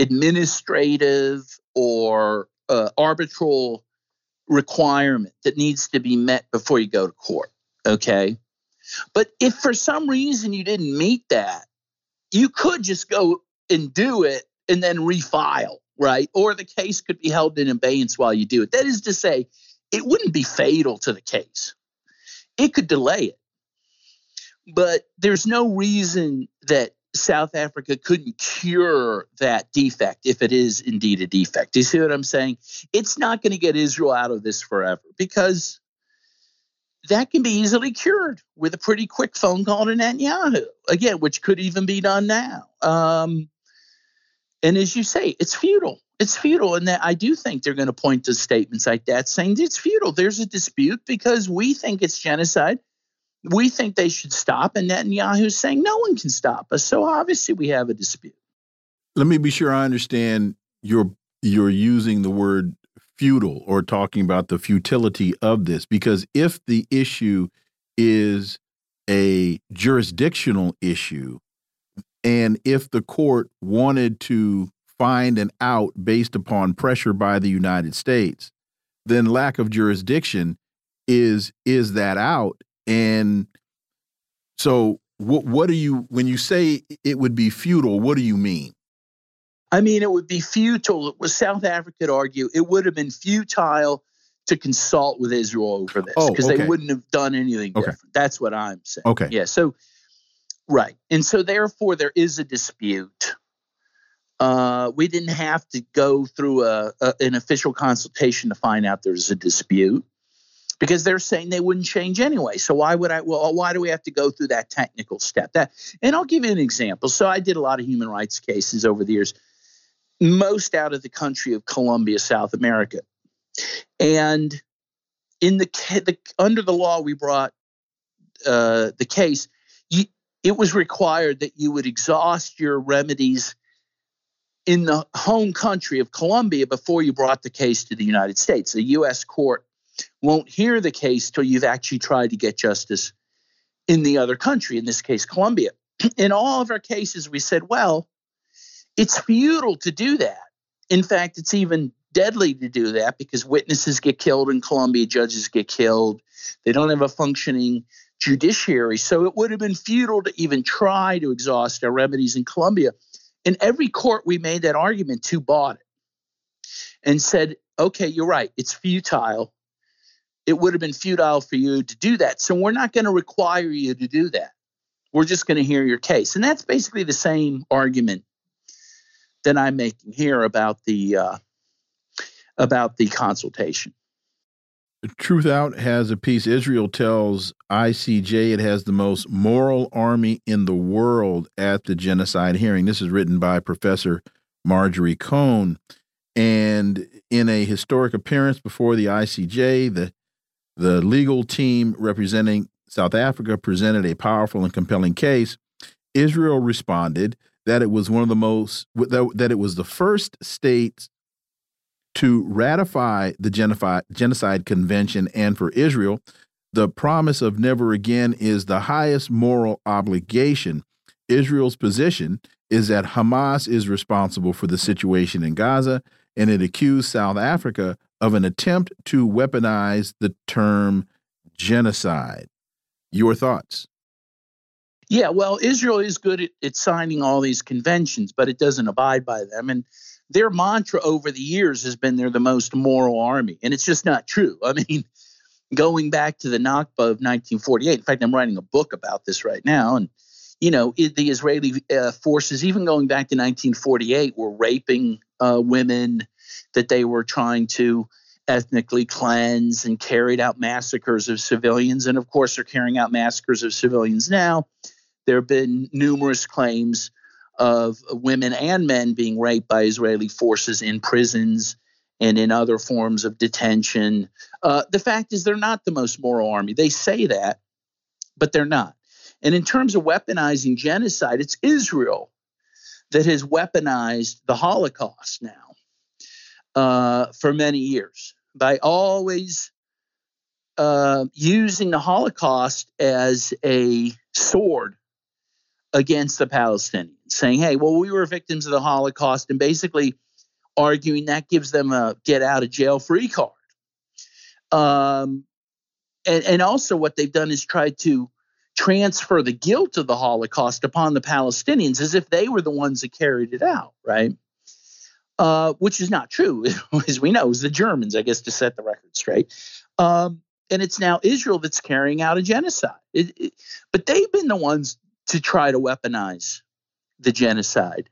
administrative or uh, arbitral requirement that needs to be met before you go to court. Okay. But if for some reason you didn't meet that, you could just go and do it and then refile, right? Or the case could be held in abeyance while you do it. That is to say, it wouldn't be fatal to the case, it could delay it. But there's no reason that South Africa couldn't cure that defect if it is indeed a defect. Do you see what I'm saying? It's not going to get Israel out of this forever because that can be easily cured with a pretty quick phone call to Netanyahu, again, which could even be done now. Um, and as you say, it's futile. It's futile. And that I do think they're going to point to statements like that saying it's futile. There's a dispute because we think it's genocide we think they should stop, and Netanyahu's saying no one can stop us. So obviously we have a dispute. Let me be sure I understand you're you're using the word futile or talking about the futility of this because if the issue is a jurisdictional issue and if the court wanted to find an out based upon pressure by the United States then lack of jurisdiction is is that out and so, what what do you when you say it would be futile? What do you mean? I mean, it would be futile. Was South Africa could argue it would have been futile to consult with Israel over this because oh, okay. they wouldn't have done anything okay. different. That's what I'm saying. Okay. Yeah. So, right, and so therefore there is a dispute. Uh, we didn't have to go through a, a, an official consultation to find out there's a dispute because they're saying they wouldn't change anyway. So why would I? Well, why do we have to go through that technical step? That, and I'll give you an example. So I did a lot of human rights cases over the years, most out of the country of Colombia, South America, and in the, the under the law we brought uh, the case, you, it was required that you would exhaust your remedies in the home country of Colombia before you brought the case to the United States. The U.S. court won't hear the case till you've actually tried to get justice in the other country, in this case, Colombia. In all of our cases, we said, well, it's futile to do that. In fact, it's even deadly to do that because witnesses get killed in Colombia, judges get killed. They don't have a functioning judiciary. So it would have been futile to even try to exhaust our remedies in Colombia. In every court we made that argument to bought it and said, okay, you're right, it's futile. It would have been futile for you to do that. So we're not going to require you to do that. We're just going to hear your case. And that's basically the same argument that I'm making here about the uh, about the consultation. Truth Out has a piece. Israel tells ICJ it has the most moral army in the world at the genocide hearing. This is written by Professor Marjorie Cohn. And in a historic appearance before the ICJ, the the legal team representing South Africa presented a powerful and compelling case. Israel responded that it was one of the most that it was the first state to ratify the Genocide Convention and for Israel, the promise of never again is the highest moral obligation. Israel's position is that Hamas is responsible for the situation in Gaza, and it accused South Africa of an attempt to weaponize the term genocide. Your thoughts? Yeah, well, Israel is good at, at signing all these conventions, but it doesn't abide by them. And their mantra over the years has been they're the most moral army, and it's just not true. I mean, going back to the Nakba of 1948. In fact, I'm writing a book about this right now, and you know, it, the Israeli uh, forces, even going back to 1948, were raping uh, women that they were trying to ethnically cleanse and carried out massacres of civilians. And of course, they're carrying out massacres of civilians now. There have been numerous claims of women and men being raped by Israeli forces in prisons and in other forms of detention. Uh, the fact is, they're not the most moral army. They say that, but they're not. And in terms of weaponizing genocide, it's Israel that has weaponized the Holocaust now uh, for many years by always uh, using the Holocaust as a sword against the Palestinians, saying, hey, well, we were victims of the Holocaust, and basically arguing that gives them a get out of jail free card. Um, and, and also, what they've done is tried to transfer the guilt of the Holocaust upon the Palestinians as if they were the ones that carried it out, right? Uh, which is not true, as we know, was the Germans, I guess, to set the record straight. Um, and it's now Israel that's carrying out a genocide. It, it, but they've been the ones to try to weaponize the genocide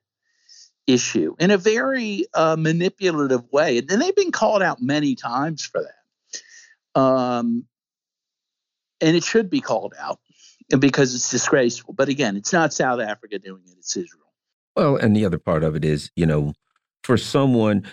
issue in a very uh, manipulative way. And they've been called out many times for that. Um, and it should be called out because it's disgraceful. But again, it's not South Africa doing it, it's Israel. Well, and the other part of it is, you know, for someone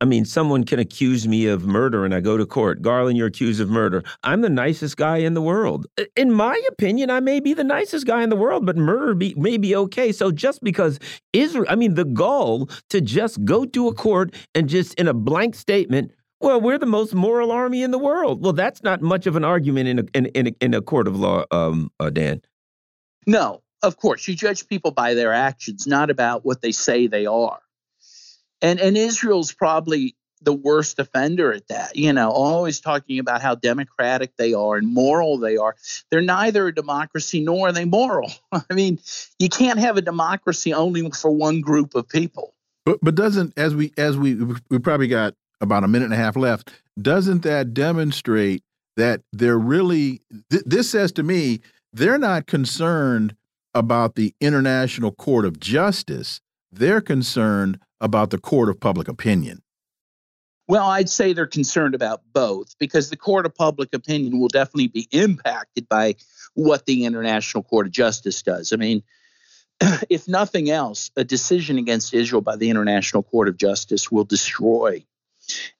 i mean someone can accuse me of murder and i go to court. Garland you're accused of murder. I'm the nicest guy in the world. In my opinion i may be the nicest guy in the world but murder be, may be okay. So just because israel i mean the goal to just go to a court and just in a blank statement well we're the most moral army in the world. Well that's not much of an argument in a, in, in, a, in a court of law um, uh, dan. No of course you judge people by their actions not about what they say they are and and Israel's probably the worst offender at that. You know, always talking about how democratic they are and moral they are. They're neither a democracy nor are they moral. I mean, you can't have a democracy only for one group of people. But but doesn't as we as we we probably got about a minute and a half left. Doesn't that demonstrate that they're really th this says to me they're not concerned about the International Court of Justice. They're concerned about the court of public opinion? Well, I'd say they're concerned about both because the court of public opinion will definitely be impacted by what the International Court of Justice does. I mean, if nothing else, a decision against Israel by the International Court of Justice will destroy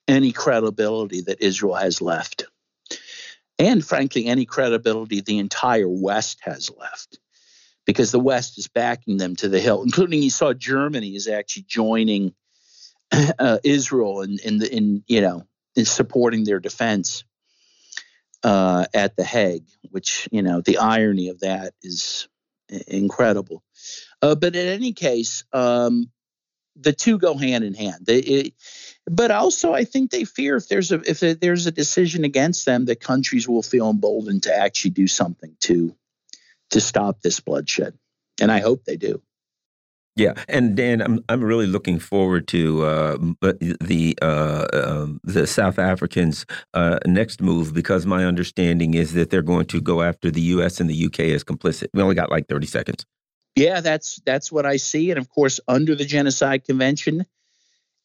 any credibility that Israel has left. and frankly, any credibility the entire West has left, because the West is backing them to the hill, including you saw Germany is actually joining uh, Israel in in, the, in you know in supporting their defense uh, at the Hague, which you know the irony of that is incredible. Uh, but in any case, um, the two go hand in hand. It, but also, I think they fear if there's a if there's a decision against them, that countries will feel emboldened to actually do something to to stop this bloodshed, and I hope they do. Yeah, and Dan, I'm I'm really looking forward to uh, the uh, um, the South Africans' uh, next move because my understanding is that they're going to go after the U.S. and the U.K. as complicit. We only got like 30 seconds. Yeah, that's that's what I see, and of course, under the Genocide Convention,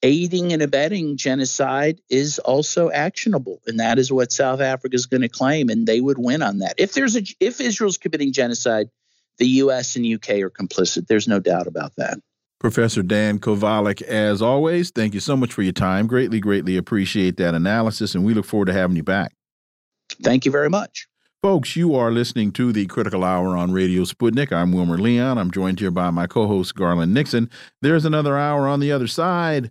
aiding and abetting genocide is also actionable, and that is what South Africa is going to claim, and they would win on that. If there's a if Israel's committing genocide the US and UK are complicit. There's no doubt about that. Professor Dan Kovalik, as always, thank you so much for your time. Greatly, greatly appreciate that analysis, and we look forward to having you back. Thank you very much. Folks, you are listening to the Critical Hour on Radio Sputnik. I'm Wilmer Leon. I'm joined here by my co host, Garland Nixon. There's another hour on the other side.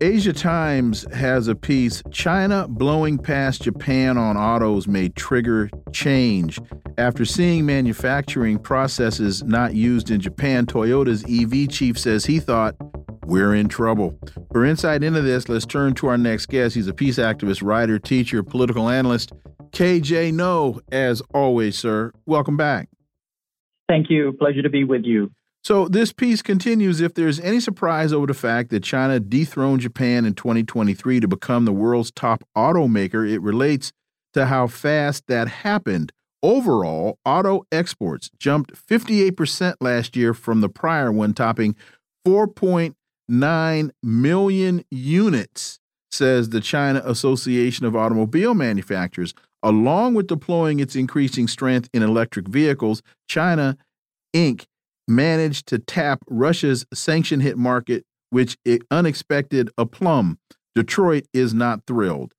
Asia Times has a piece China blowing past Japan on autos may trigger change. After seeing manufacturing processes not used in Japan, Toyota's EV chief says he thought we're in trouble. For insight into this, let's turn to our next guest. He's a peace activist, writer, teacher, political analyst. KJ Noh, as always, sir. Welcome back. Thank you. Pleasure to be with you. So, this piece continues if there's any surprise over the fact that China dethroned Japan in 2023 to become the world's top automaker, it relates to how fast that happened. Overall, auto exports jumped 58% last year from the prior one, topping 4.9 million units, says the China Association of Automobile Manufacturers. Along with deploying its increasing strength in electric vehicles, China Inc. managed to tap Russia's sanction hit market, which it unexpected aplomb. Detroit is not thrilled.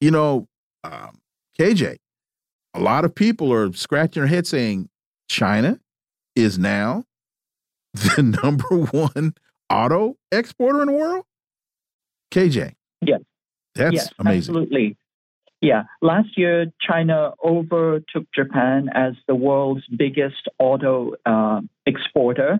You know, um, KJ, a lot of people are scratching their head saying China is now the number one auto exporter in the world. KJ. Yes. That's yes, amazing. Absolutely. Yeah, last year China overtook Japan as the world's biggest auto uh, exporter.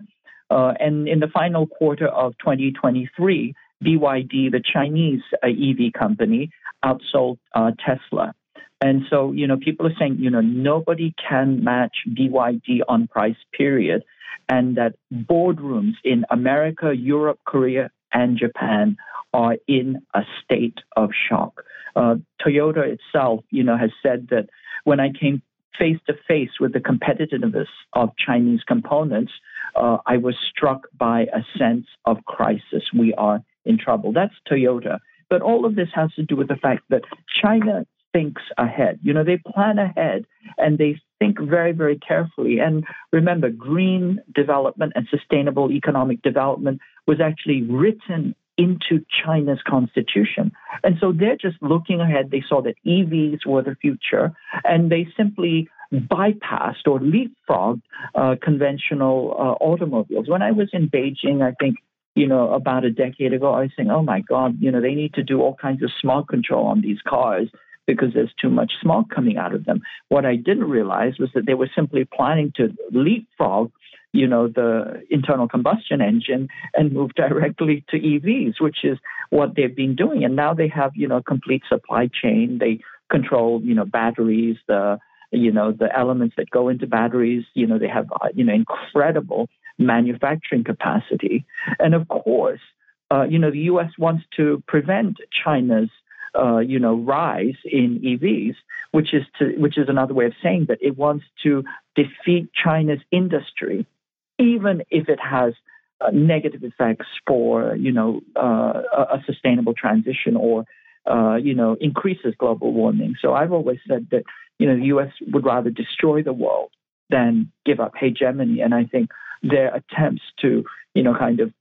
Uh, and in the final quarter of 2023, BYD, the Chinese uh, EV company, outsold uh, Tesla. And so, you know, people are saying, you know, nobody can match BYD on price, period. And that boardrooms in America, Europe, Korea, and Japan are in a state of shock. Uh, Toyota itself, you know, has said that when I came face to face with the competitiveness of Chinese components, uh, I was struck by a sense of crisis. We are in trouble. That's Toyota. But all of this has to do with the fact that China thinks ahead. You know, they plan ahead and they think very, very carefully. And remember, green development and sustainable economic development was actually written into China's constitution. And so they're just looking ahead. They saw that EVs were the future, and they simply bypassed or leapfrogged uh, conventional uh, automobiles. When I was in Beijing, I think you know, about a decade ago, I was saying, oh my God, you know, they need to do all kinds of smog control on these cars because there's too much smog coming out of them. What I didn't realize was that they were simply planning to leapfrog you know, the internal combustion engine and move directly to EVs, which is what they've been doing. And now they have, you know, complete supply chain. They control, you know, batteries, the, you know, the elements that go into batteries. You know, they have, uh, you know, incredible manufacturing capacity. And of course, uh, you know, the U.S. wants to prevent China's uh, you know, rise in EVs. which is to which is another way of saying that it wants to defeat China's industry, even if it has uh, negative effects for you know uh, a sustainable transition or uh, you know increases global warming. So I've always said that you know the U.S. would rather destroy the world than give up hegemony, and I think their attempts to you know kind of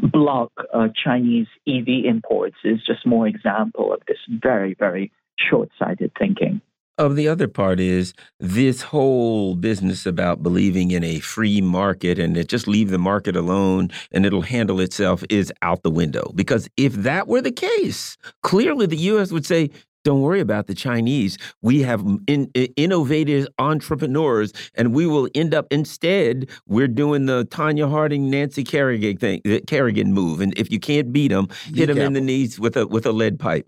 block uh, Chinese EV imports is just more example of this very very short-sighted thinking of the other part is this whole business about believing in a free market and that just leave the market alone and it'll handle itself is out the window. Because if that were the case, clearly the U.S. would say, don't worry about the Chinese. We have in, in, innovative entrepreneurs, and we will end up instead. We're doing the Tonya Harding, Nancy Kerrigan thing, the Kerrigan move, and if you can't beat them, hit them in the knees with a with a lead pipe.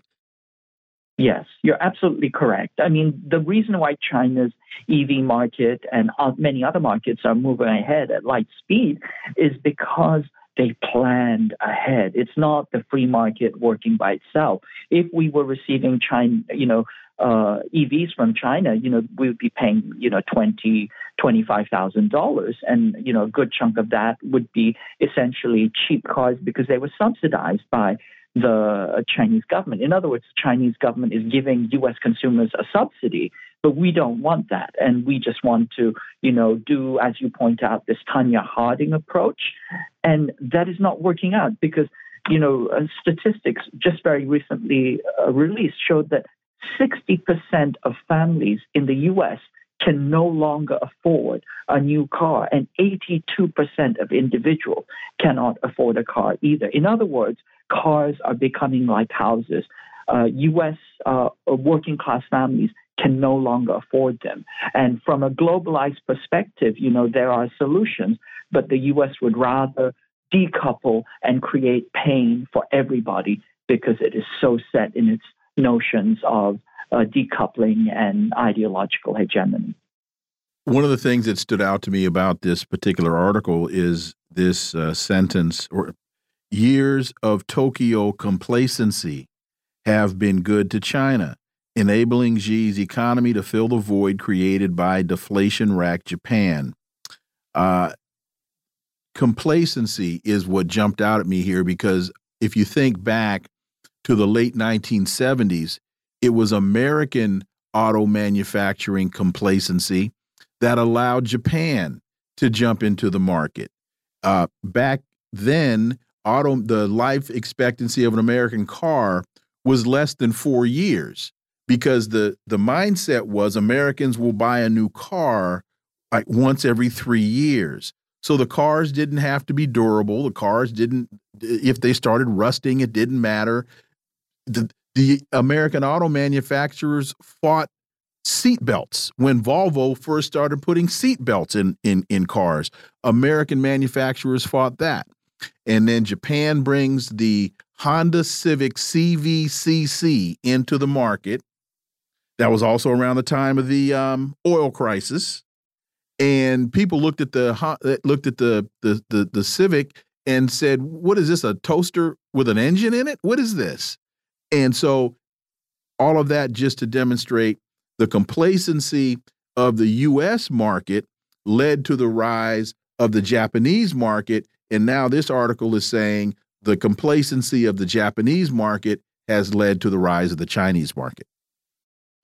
Yes, you're absolutely correct. I mean, the reason why China's EV market and many other markets are moving ahead at light speed is because they planned ahead. It's not the free market working by itself. If we were receiving China, you know, uh, EVs from China, you know, we would be paying, you know, twenty, twenty-five thousand dollars, and you know, a good chunk of that would be essentially cheap cars because they were subsidized by the Chinese government. In other words, the Chinese government is giving U.S. consumers a subsidy, but we don't want that, and we just want to, you know, do as you point out this Tonya Harding approach, and that is not working out because, you know, uh, statistics just very recently uh, released showed that 60% of families in the U.S. can no longer afford a new car, and 82% of individuals cannot afford a car either. In other words, cars are becoming like houses. Uh, U.S. Uh, working class families can no longer afford them. And from a globalized perspective, you know, there are solutions, but the U.S. would rather decouple and create pain for everybody because it is so set in its notions of uh, decoupling and ideological hegemony. One of the things that stood out to me about this particular article is this uh, sentence or Years of Tokyo complacency have been good to China, enabling Xi's economy to fill the void created by deflation racked Japan. Uh, complacency is what jumped out at me here because if you think back to the late 1970s, it was American auto manufacturing complacency that allowed Japan to jump into the market. Uh, back then, auto the life expectancy of an American car was less than four years because the the mindset was Americans will buy a new car like once every three years. So the cars didn't have to be durable. The cars didn't if they started rusting, it didn't matter. The the American auto manufacturers fought seatbelts when Volvo first started putting seatbelts in in in cars. American manufacturers fought that. And then Japan brings the Honda Civic CVCC into the market. That was also around the time of the um, oil crisis, and people looked at the looked at the, the the the Civic and said, "What is this? A toaster with an engine in it? What is this?" And so, all of that just to demonstrate the complacency of the U.S. market led to the rise of the Japanese market and now this article is saying the complacency of the Japanese market has led to the rise of the Chinese market.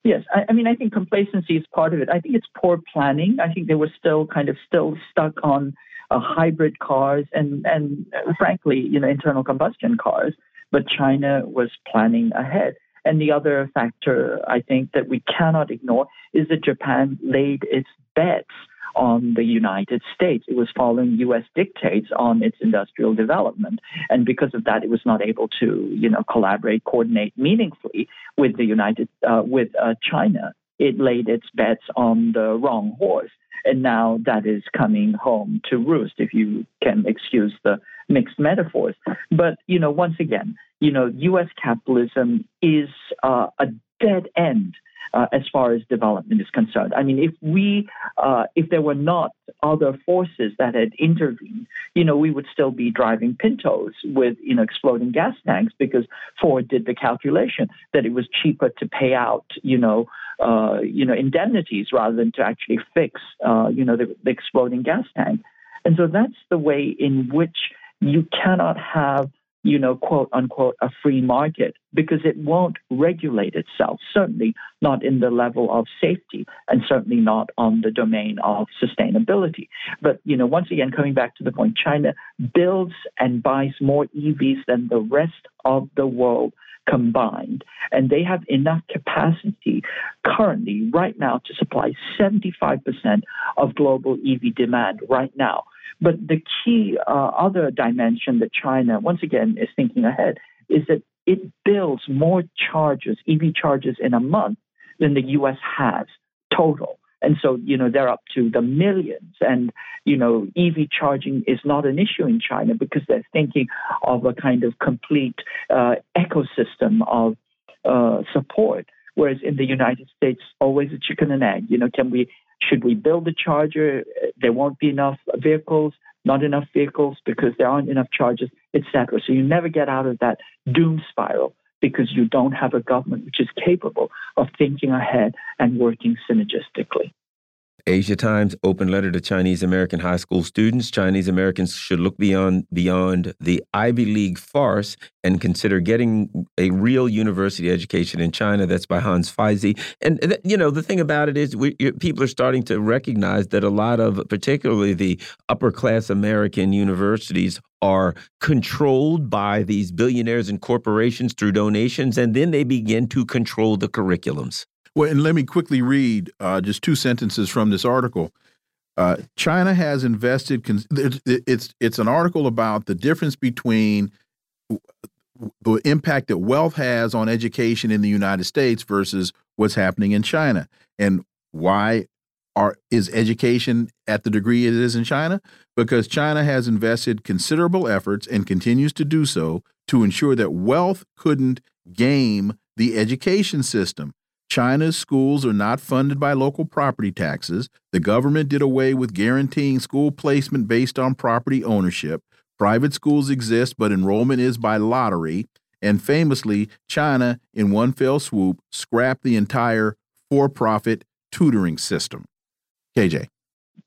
Yes, I, I, mean, I think complacency is part of it. I think it's poor planning. I think they were still kind of still stuck on uh, hybrid cars and and uh, frankly, you know, internal combustion cars. But China was planning ahead. And the other factor I think that we cannot ignore is that Japan laid its bets on the United States. It was following U.S. dictates on its industrial development, and because of that, it was not able to, you know, collaborate, coordinate meaningfully with the United, uh, with uh, China. It laid its bets on the wrong horse, and now that is coming home to roost, if you can excuse the mixed metaphors. But you know, once again, you know, U.S. capitalism is uh, a dead end uh, as far as development is concerned. I mean, if we, uh, if there were not other forces that had intervened, you know, we would still be driving Pintos with, you know, exploding gas tanks because Ford did the calculation that it was cheaper to pay out, you know, uh, you know, indemnities rather than to actually fix, uh, you know, the, the exploding gas tank. And so that's the way in which you cannot have you know, quote unquote, a free market because it won't regulate itself, certainly not in the level of safety and certainly not on the domain of sustainability. But, you know, once again, coming back to the point, China builds and buys more EVs than the rest of the world combined. And they have enough capacity currently, right now, to supply 75% of global EV demand right now. But the key uh, other dimension that China, once again, is thinking ahead is that it builds more charges, EV charges in a month than the US has total. And so, you know, they're up to the millions. And, you know, EV charging is not an issue in China because they're thinking of a kind of complete uh, ecosystem of uh, support. Whereas in the United States, always a chicken and egg. You know, can we should we build a charger? There won't be enough vehicles, not enough vehicles because there aren't enough chargers, etc. So you never get out of that doom spiral because you don't have a government which is capable of thinking ahead and working synergistically. Asia Times open letter to Chinese American high school students. Chinese Americans should look beyond beyond the Ivy League farce and consider getting a real university education in China. That's by Han Feizi. And you know the thing about it is, we, people are starting to recognize that a lot of, particularly the upper class American universities, are controlled by these billionaires and corporations through donations, and then they begin to control the curriculums. Well, and let me quickly read uh, just two sentences from this article. Uh, China has invested. It's it's an article about the difference between the impact that wealth has on education in the United States versus what's happening in China, and why are is education at the degree it is in China? Because China has invested considerable efforts and continues to do so to ensure that wealth couldn't game the education system. China's schools are not funded by local property taxes. The government did away with guaranteeing school placement based on property ownership. Private schools exist, but enrollment is by lottery. And famously, China, in one fell swoop, scrapped the entire for profit tutoring system. KJ.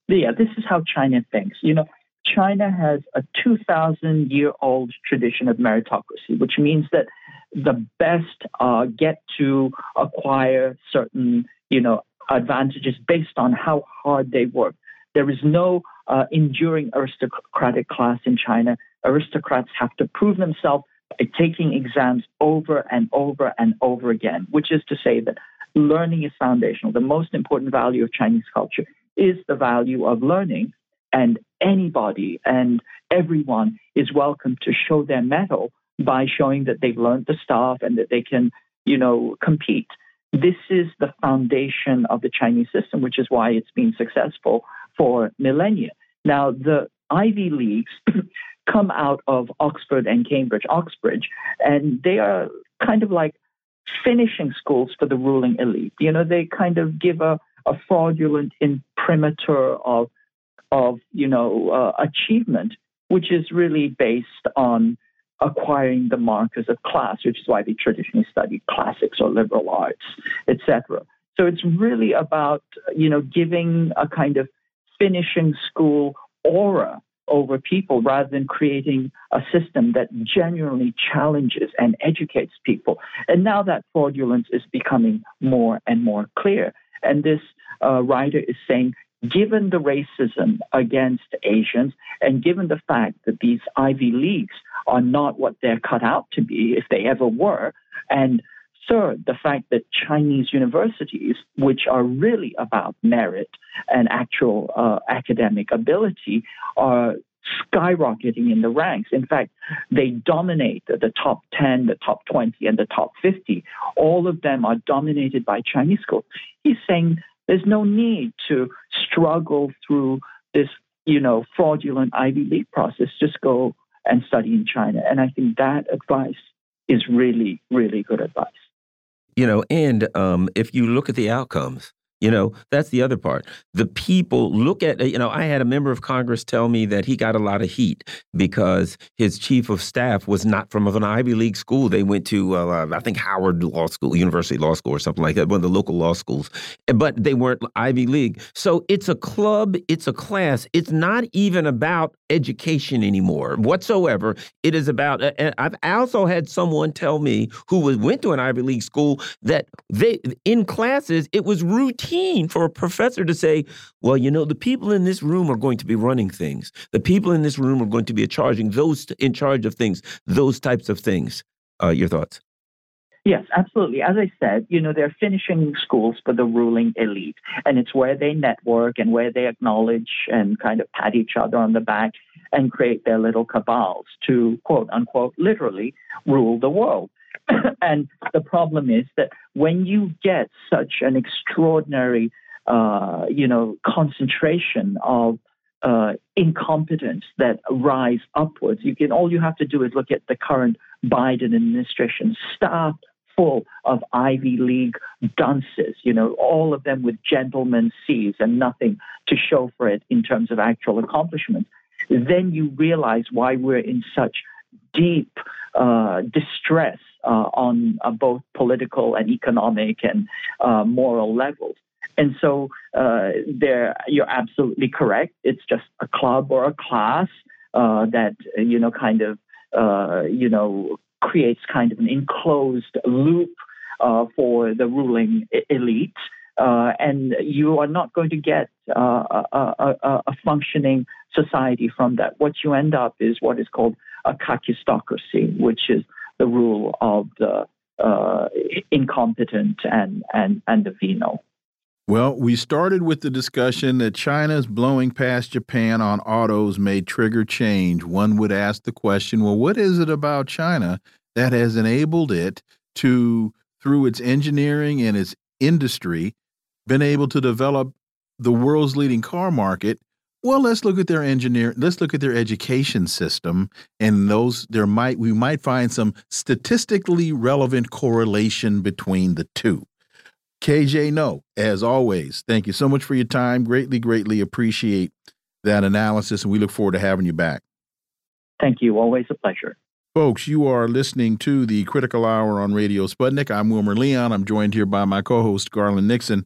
Yeah, this is how China thinks. You know, China has a 2,000 year old tradition of meritocracy, which means that the best uh, get to acquire certain, you know, advantages based on how hard they work. There is no uh, enduring aristocratic class in China. Aristocrats have to prove themselves by taking exams over and over and over again, which is to say that learning is foundational. The most important value of Chinese culture is the value of learning, and anybody and everyone is welcome to show their mettle by showing that they've learned the stuff and that they can, you know, compete. This is the foundation of the Chinese system, which is why it's been successful for millennia. Now, the Ivy Leagues come out of Oxford and Cambridge, Oxbridge, and they are kind of like finishing schools for the ruling elite. You know, they kind of give a, a fraudulent imprimatur of, of you know, uh, achievement, which is really based on acquiring the markers of class, which is why they traditionally study classics or liberal arts, etc. So it's really about you know giving a kind of finishing school aura over people rather than creating a system that genuinely challenges and educates people. And now that fraudulence is becoming more and more clear. And this uh, writer is saying given the racism against Asians and given the fact that these Ivy Leagues are not what they're cut out to be, if they ever were, and third, the fact that Chinese universities, which are really about merit and actual uh, academic ability, are skyrocketing in the ranks. In fact, they dominate the top 10, the top 20, and the top 50. All of them are dominated by Chinese schools. He's saying there's no need to struggle through this, you know, fraudulent Ivy League process. Just go and study in China. And I think that advice is really, really good advice. You know, and um, if you look at the outcomes, you know, that's the other part. The people look at, you know, I had a member of Congress tell me that he got a lot of heat because his chief of staff was not from an Ivy League school. They went to, uh, I think, Howard Law School, University Law School, or something like that, one of the local law schools, but they weren't Ivy League. So it's a club, it's a class. It's not even about education anymore whatsoever. It is about, and I've also had someone tell me who was, went to an Ivy League school that they, in classes, it was routine for a professor to say, well, you know, the people in this room are going to be running things. The people in this room are going to be charging those in charge of things, those types of things. Uh, your thoughts? Yes, absolutely. As I said, you know, they're finishing schools for the ruling elite, and it's where they network and where they acknowledge and kind of pat each other on the back and create their little cabals to quote unquote literally rule the world. and the problem is that when you get such an extraordinary, uh, you know, concentration of uh, incompetence that rise upwards, you can all you have to do is look at the current Biden administration staff full of Ivy League dunces, you know, all of them with gentlemen's C's and nothing to show for it in terms of actual accomplishments. Then you realize why we're in such deep uh, distress uh, on uh, both political and economic and uh, moral levels. And so there, you're absolutely correct. It's just a club or a class that, you know, kind of, you know, creates kind of an enclosed loop for the ruling elite. Uh, and you are not going to get uh, a, a, a, functioning society from that. What you end up is what is called a kakistocracy, which is the rule of the uh, incompetent and, and, and the venal. Well, we started with the discussion that China's blowing past Japan on autos may trigger change. One would ask the question well, what is it about China that has enabled it to, through its engineering and its industry, been able to develop the world's leading car market well, let's look at their engineer. Let's look at their education system, and those there might we might find some statistically relevant correlation between the two. KJ Noh as always, thank you so much for your time. Greatly, greatly appreciate that analysis, and we look forward to having you back. Thank you. Always a pleasure. Folks, you are listening to the Critical Hour on Radio Sputnik. I'm Wilmer Leon. I'm joined here by my co host, Garland Nixon.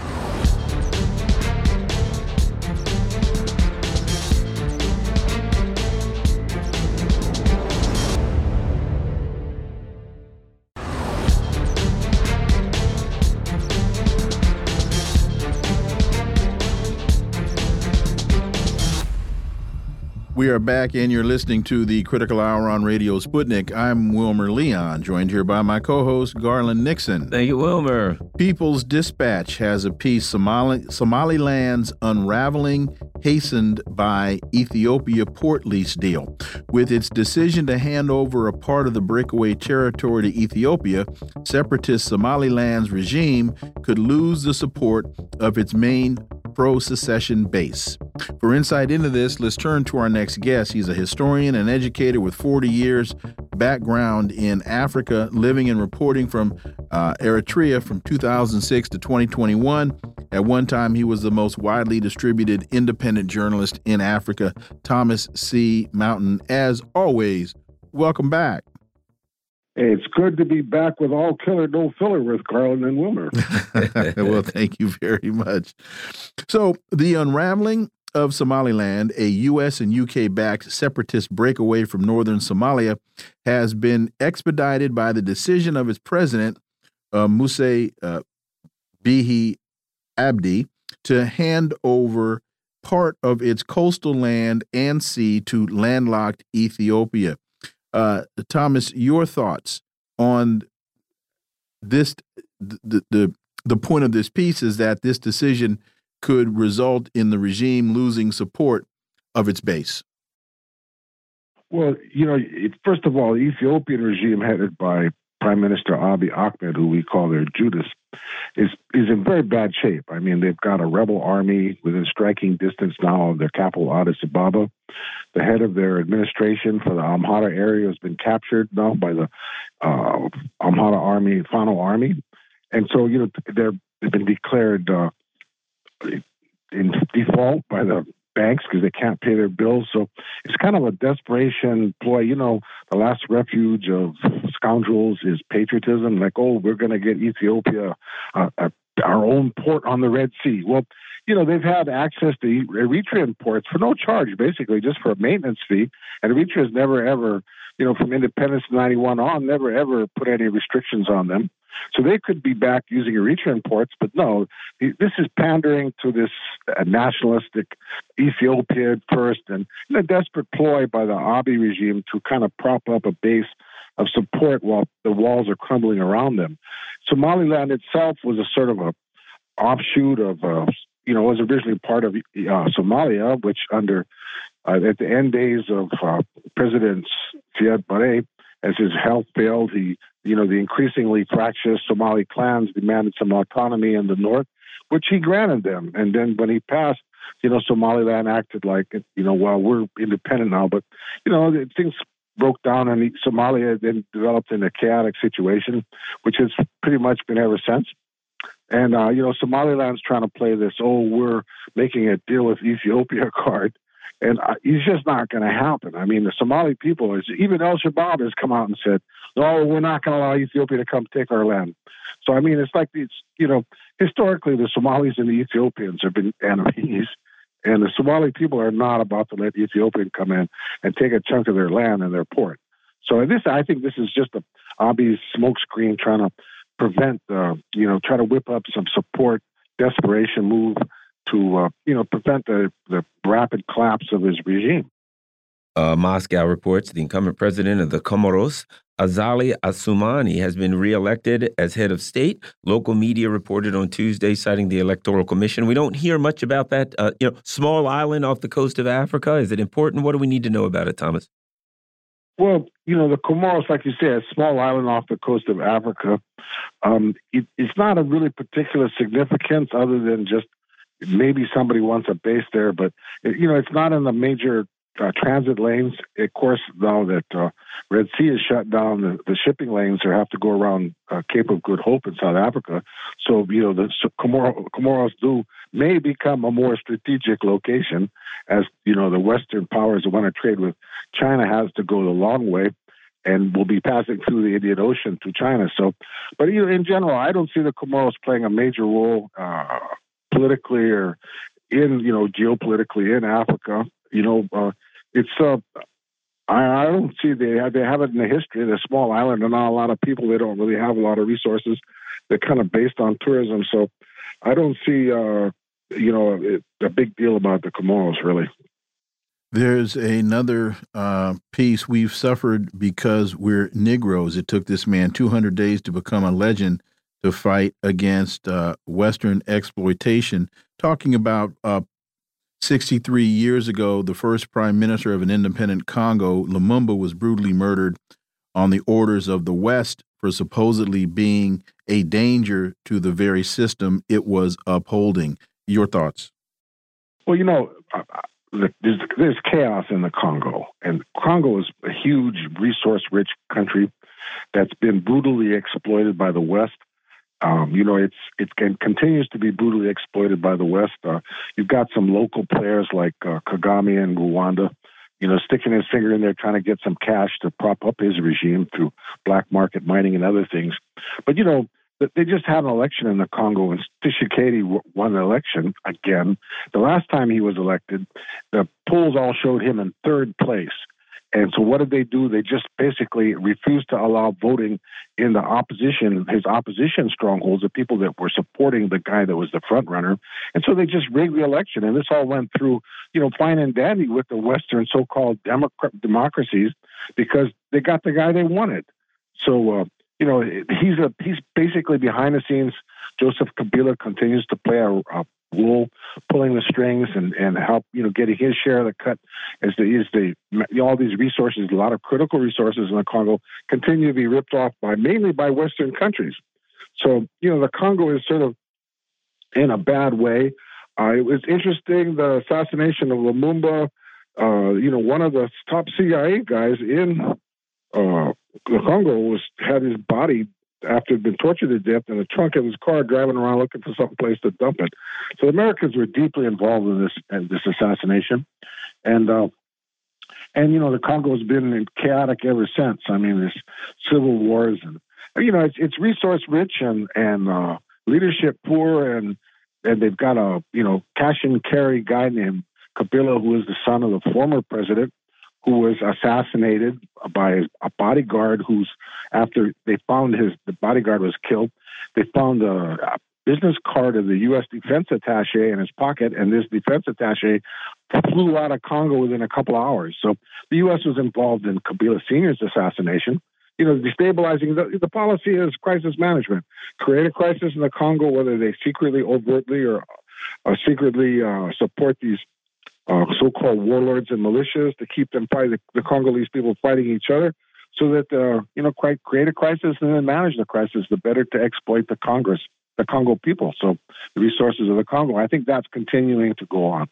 We are back, and you're listening to the Critical Hour on Radio Sputnik. I'm Wilmer Leon, joined here by my co host, Garland Nixon. Thank you, Wilmer. People's Dispatch has a piece Somali Somaliland's unraveling, hastened by Ethiopia port lease deal. With its decision to hand over a part of the breakaway territory to Ethiopia, separatist Somaliland's regime could lose the support of its main pro secession base. For insight into this, let's turn to our next guest. He's a historian and educator with 40 years background in Africa, living and reporting from uh, Eritrea from 2006 to 2021. At one time, he was the most widely distributed independent journalist in Africa. Thomas C. Mountain, as always, welcome back. It's good to be back with all killer, no filler with Garland and Wilmer. well, thank you very much. So, the unraveling of Somaliland, a U.S. and UK backed separatist breakaway from northern Somalia, has been expedited by the decision of its president, uh, Muse uh, Bihi Abdi, to hand over part of its coastal land and sea to landlocked Ethiopia. Uh, Thomas, your thoughts on this? The, the the point of this piece is that this decision could result in the regime losing support of its base. Well, you know, it, first of all, the Ethiopian regime headed by Prime Minister Abiy Ahmed, who we call their Judas, is is in very bad shape. I mean, they've got a rebel army within striking distance now of their capital, Addis Ababa. the head of their administration for the Amhara area has been captured now by the uh, Amhara Army, Fano Army, and so you know they're they've been declared uh, in default by the banks because they can't pay their bills. So it's kind of a desperation ploy. You know, the last refuge of scoundrels is patriotism. Like, oh, we're going to get Ethiopia uh, uh, our own port on the Red Sea. Well, you know, they've had access to Eritrean ports for no charge, basically, just for a maintenance fee. And Eritrea has never, ever, you know, from independence 91 on, never, ever put any restrictions on them. So they could be back using Eritrean ports, but no, this is pandering to this uh, nationalistic Ethiopia first and a desperate ploy by the Abiy regime to kind of prop up a base of support while the walls are crumbling around them. Somaliland itself was a sort of a offshoot of, uh, you know, was originally part of uh, Somalia, which under uh, at the end days of uh, President Siad Barre, as his health failed, he, you know, the increasingly fractious Somali clans demanded some autonomy in the north, which he granted them. And then when he passed, you know, Somaliland acted like, you know, well, we're independent now, but, you know, things broke down and Somalia then developed in a chaotic situation, which has pretty much been ever since. And, uh, you know, Somaliland's trying to play this, oh, we're making a deal with Ethiopia card. And uh, it's just not going to happen. I mean, the Somali people, is even El Shabaab has come out and said, no, we're not going to allow Ethiopia to come take our land. So, I mean, it's like it's, you know, historically the Somalis and the Ethiopians have been enemies. And the Somali people are not about to let Ethiopia come in and take a chunk of their land and their port. So this, I think, this is just a Abiy's smokescreen trying to prevent, uh, you know, try to whip up some support, desperation move to, uh, you know, prevent the, the rapid collapse of his regime. Uh, Moscow reports the incumbent president of the Comoros, Azali Assoumani has been reelected as head of state. Local media reported on Tuesday, citing the Electoral Commission. We don't hear much about that. Uh, you know, small island off the coast of Africa. Is it important? What do we need to know about it, Thomas? Well, you know, the Comoros, like you said, a small island off the coast of Africa. Um, it, it's not a really particular significance other than just maybe somebody wants a base there, but you know, it's not in the major uh, transit lanes. Of course, now that uh, Red Sea is shut down, the, the shipping lanes are have to go around uh, Cape of Good Hope in South Africa. So you know the so Comor- Comoros do may become a more strategic location, as you know the Western powers that want to trade with China has to go the long way. And will be passing through the Indian Ocean to China. So, but you know, in general, I don't see the Comoros playing a major role uh, politically or in you know geopolitically in Africa. You know, uh, it's uh, I, I don't see they have, they have it in the history. They're a small island, and not a lot of people. They don't really have a lot of resources. They're kind of based on tourism, so I don't see uh, you know a big deal about the Comoros really. There's another uh, piece we've suffered because we're Negroes. It took this man 200 days to become a legend to fight against uh, Western exploitation. Talking about uh, 63 years ago, the first prime minister of an independent Congo, Lumumba, was brutally murdered on the orders of the West for supposedly being a danger to the very system it was upholding. Your thoughts? Well, you know, there's, there's chaos in the Congo, and Congo is a huge resource rich country that's been brutally exploited by the West um, you know, it's it continues to be brutally exploited by the West. Uh, you've got some local players like uh, Kagame in Rwanda, you know, sticking his finger in there trying to get some cash to prop up his regime through black market mining and other things. But you know, they just had an election in the Congo, and Tshisekedi won the election again. The last time he was elected, the polls all showed him in third place. And so what did they do? They just basically refused to allow voting in the opposition, his opposition strongholds, the people that were supporting the guy that was the front runner. And so they just rigged the election. And this all went through, you know, fine and dandy with the Western so-called democracies because they got the guy they wanted. So, uh, you know, he's a he's basically behind the scenes. Joseph Kabila continues to play a, a Wool pulling the strings and, and help you know getting his share of the cut as the is the all these resources a lot of critical resources in the Congo continue to be ripped off by mainly by Western countries. So you know the Congo is sort of in a bad way. Uh, it was interesting the assassination of Lumumba. uh, you know, one of the top CIA guys in uh, the Congo was had his body after he'd been tortured to death in the trunk of his car, driving around looking for some place to dump it. So the Americans were deeply involved in this in this assassination, and uh, and you know the Congo's been chaotic ever since. I mean, there's civil wars and you know it's it's resource rich and and uh, leadership poor and and they've got a you know cash and carry guy named Kabila who is the son of the former president who was assassinated by a bodyguard who's after they found his the bodyguard was killed they found a, a business card of the U.S. defense attaché in his pocket, and this defense attaché flew out of Congo within a couple hours. So the U.S. was involved in Kabila Senior's assassination. You know, destabilizing the, the policy is crisis management. Create a crisis in the Congo, whether they secretly, overtly, or secretly uh, support these uh, so-called warlords and militias to keep them fight the, the Congolese people fighting each other, so that uh, you know, create a crisis and then manage the crisis. The better to exploit the Congress, the Congo people, so the resources of the Congo. I think that's continuing to go on.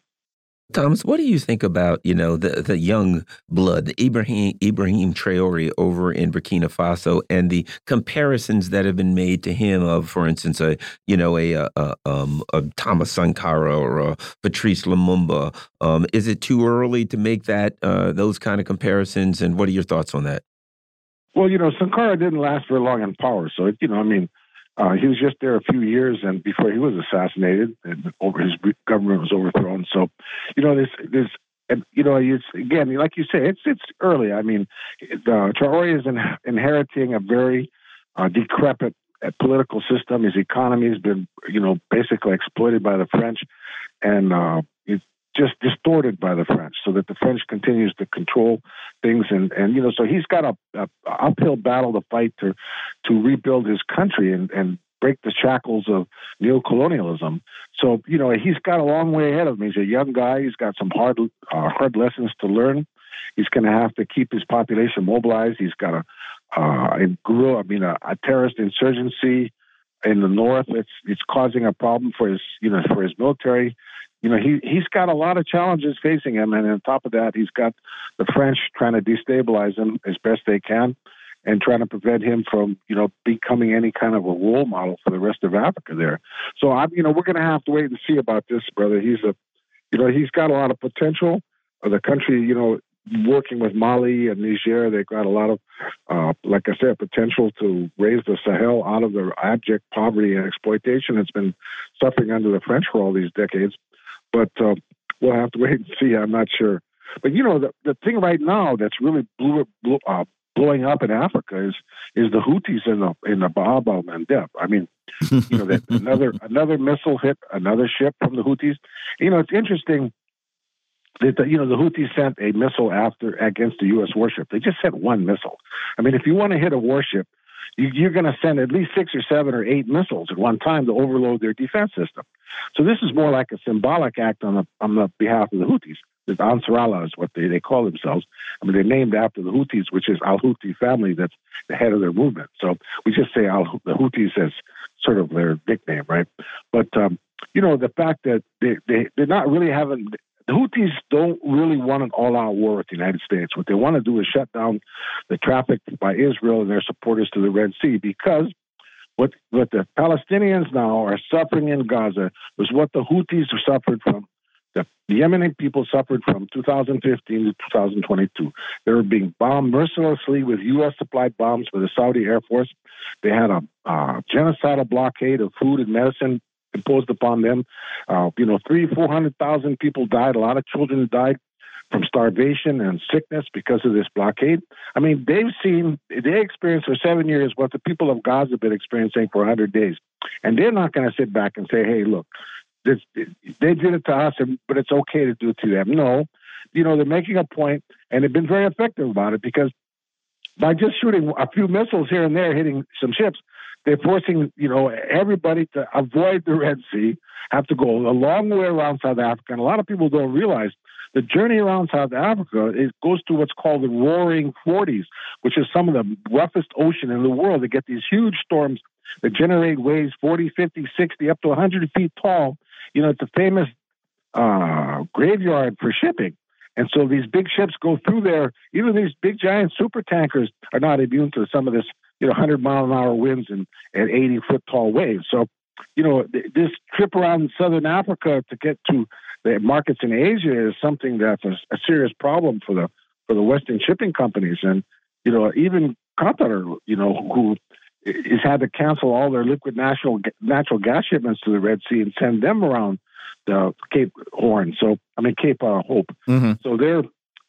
Thomas, what do you think about you know the the young blood, Ibrahim Ibrahim Traore over in Burkina Faso, and the comparisons that have been made to him of, for instance, a you know a, a, um, a Thomas Sankara or Patrice Lumumba? Um, is it too early to make that uh, those kind of comparisons? And what are your thoughts on that? Well, you know, Sankara didn't last very long in power, so it, you know, I mean, uh, he was just there a few years, and before he was assassinated, and over his government was overthrown. So, you know, this this and you know, it's again, like you say, it's it's early. I mean, uh, Traore is in, inheriting a very uh, decrepit uh, political system. His economy has been, you know, basically exploited by the French, and uh, just distorted by the French, so that the French continues to control things, and and you know, so he's got a, a uphill battle to fight to to rebuild his country and and break the shackles of neocolonialism. So you know, he's got a long way ahead of him. He's a young guy. He's got some hard uh, hard lessons to learn. He's going to have to keep his population mobilized. He's got a uh, grew. I mean, a, a terrorist insurgency in the north. It's it's causing a problem for his you know for his military you know, he he's got a lot of challenges facing him, and on top of that, he's got the French trying to destabilize him as best they can, and trying to prevent him from, you know, becoming any kind of a role model for the rest of Africa there. So I'm, you know, we're going to have to wait and see about this, brother. He's a, you know, he's got a lot of potential. The country, you know, working with Mali and Niger, they've got a lot of, uh, like I said, potential to raise the Sahel out of the abject poverty and exploitation it's been suffering under the French for all these decades. But uh, we'll have to wait and see. I'm not sure. But you know, the, the thing right now that's really blew, blew, uh, blowing up in Africa is is the Houthis in the in the Bab el Mandeb. I mean, you know, that another another missile hit another ship from the Houthis. You know, it's interesting that the, you know the Houthis sent a missile after against the U.S. warship. They just sent one missile. I mean, if you want to hit a warship, you, are going to send at least six or seven or eight missiles at one time to overload their defense system. So this is more like a symbolic act on the on the behalf of the Houthis. The Ansarallah is what they, they call themselves. I mean, they're named after the Houthis, which is Al Houthi family that's the head of their movement. So we just say Al the Houthis as sort of their nickname, right? But um, you know, the fact that they, they they're not really having the Houthis don't really want an all-out war with the United States. What they want to do is shut down the traffic by Israel and their supporters to the Red Sea because what what the Palestinians now are suffering in Gaza was what the Houthis suffered from. The, the Yemeni people suffered from 2015 to 2022. They were being bombed mercilessly with U.S. supplied bombs by the Saudi Air Force. They had a uh, genocidal blockade of food and medicine imposed upon them. Uh, you know, three, four hundred thousand people died. A lot of children died from starvation and sickness because of this blockade. I mean, they've seen, they experienced for seven years what the people of Gaza have been experiencing for 100 days. And they're not going to sit back and say, hey, look, this, they did it to us, but it's okay to do it to them. No, you know, they're making a point, and they've been very effective about it because by just shooting a few missiles here and there, hitting some ships, they're forcing, you know, everybody to avoid the Red Sea, have to go a long way around South Africa. And a lot of people don't realize the journey around South Africa it goes to what's called the Roaring Forties, which is some of the roughest ocean in the world. They get these huge storms that generate waves 40, 50, 60, up to 100 feet tall. You know, it's a famous uh, graveyard for shipping. And so these big ships go through there. Even these big giant super tankers are not immune to some of this, you know, 100 mile an hour winds and, and 80 foot tall waves. So, you know, th- this trip around southern Africa to get to the markets in Asia is something that's a, a serious problem for the for the Western shipping companies. And you know, even Qatar, you know, who has had to cancel all their liquid natural natural gas shipments to the Red Sea and send them around the Cape Horn. So I mean Cape uh, Hope. Mm-hmm. So they're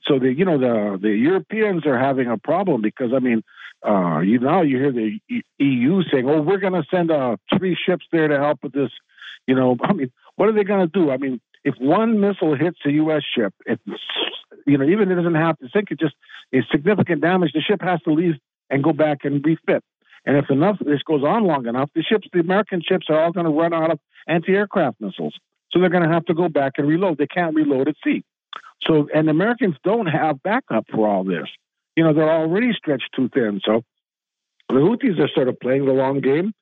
so the you know the the Europeans are having a problem because I mean uh, you now you hear the EU saying, "Oh, we're going to send uh, three ships there to help with this." You know, I mean, what are they going to do? I mean, if one missile hits a U.S. ship, it's you know even if it doesn't have to sink; it just is significant damage. The ship has to leave and go back and refit. And if enough this goes on long enough, the ships, the American ships, are all going to run out of anti-aircraft missiles. So they're going to have to go back and reload. They can't reload at sea. So, and Americans don't have backup for all this. You know, they're already stretched too thin. So the Houthis are sort of playing the long game.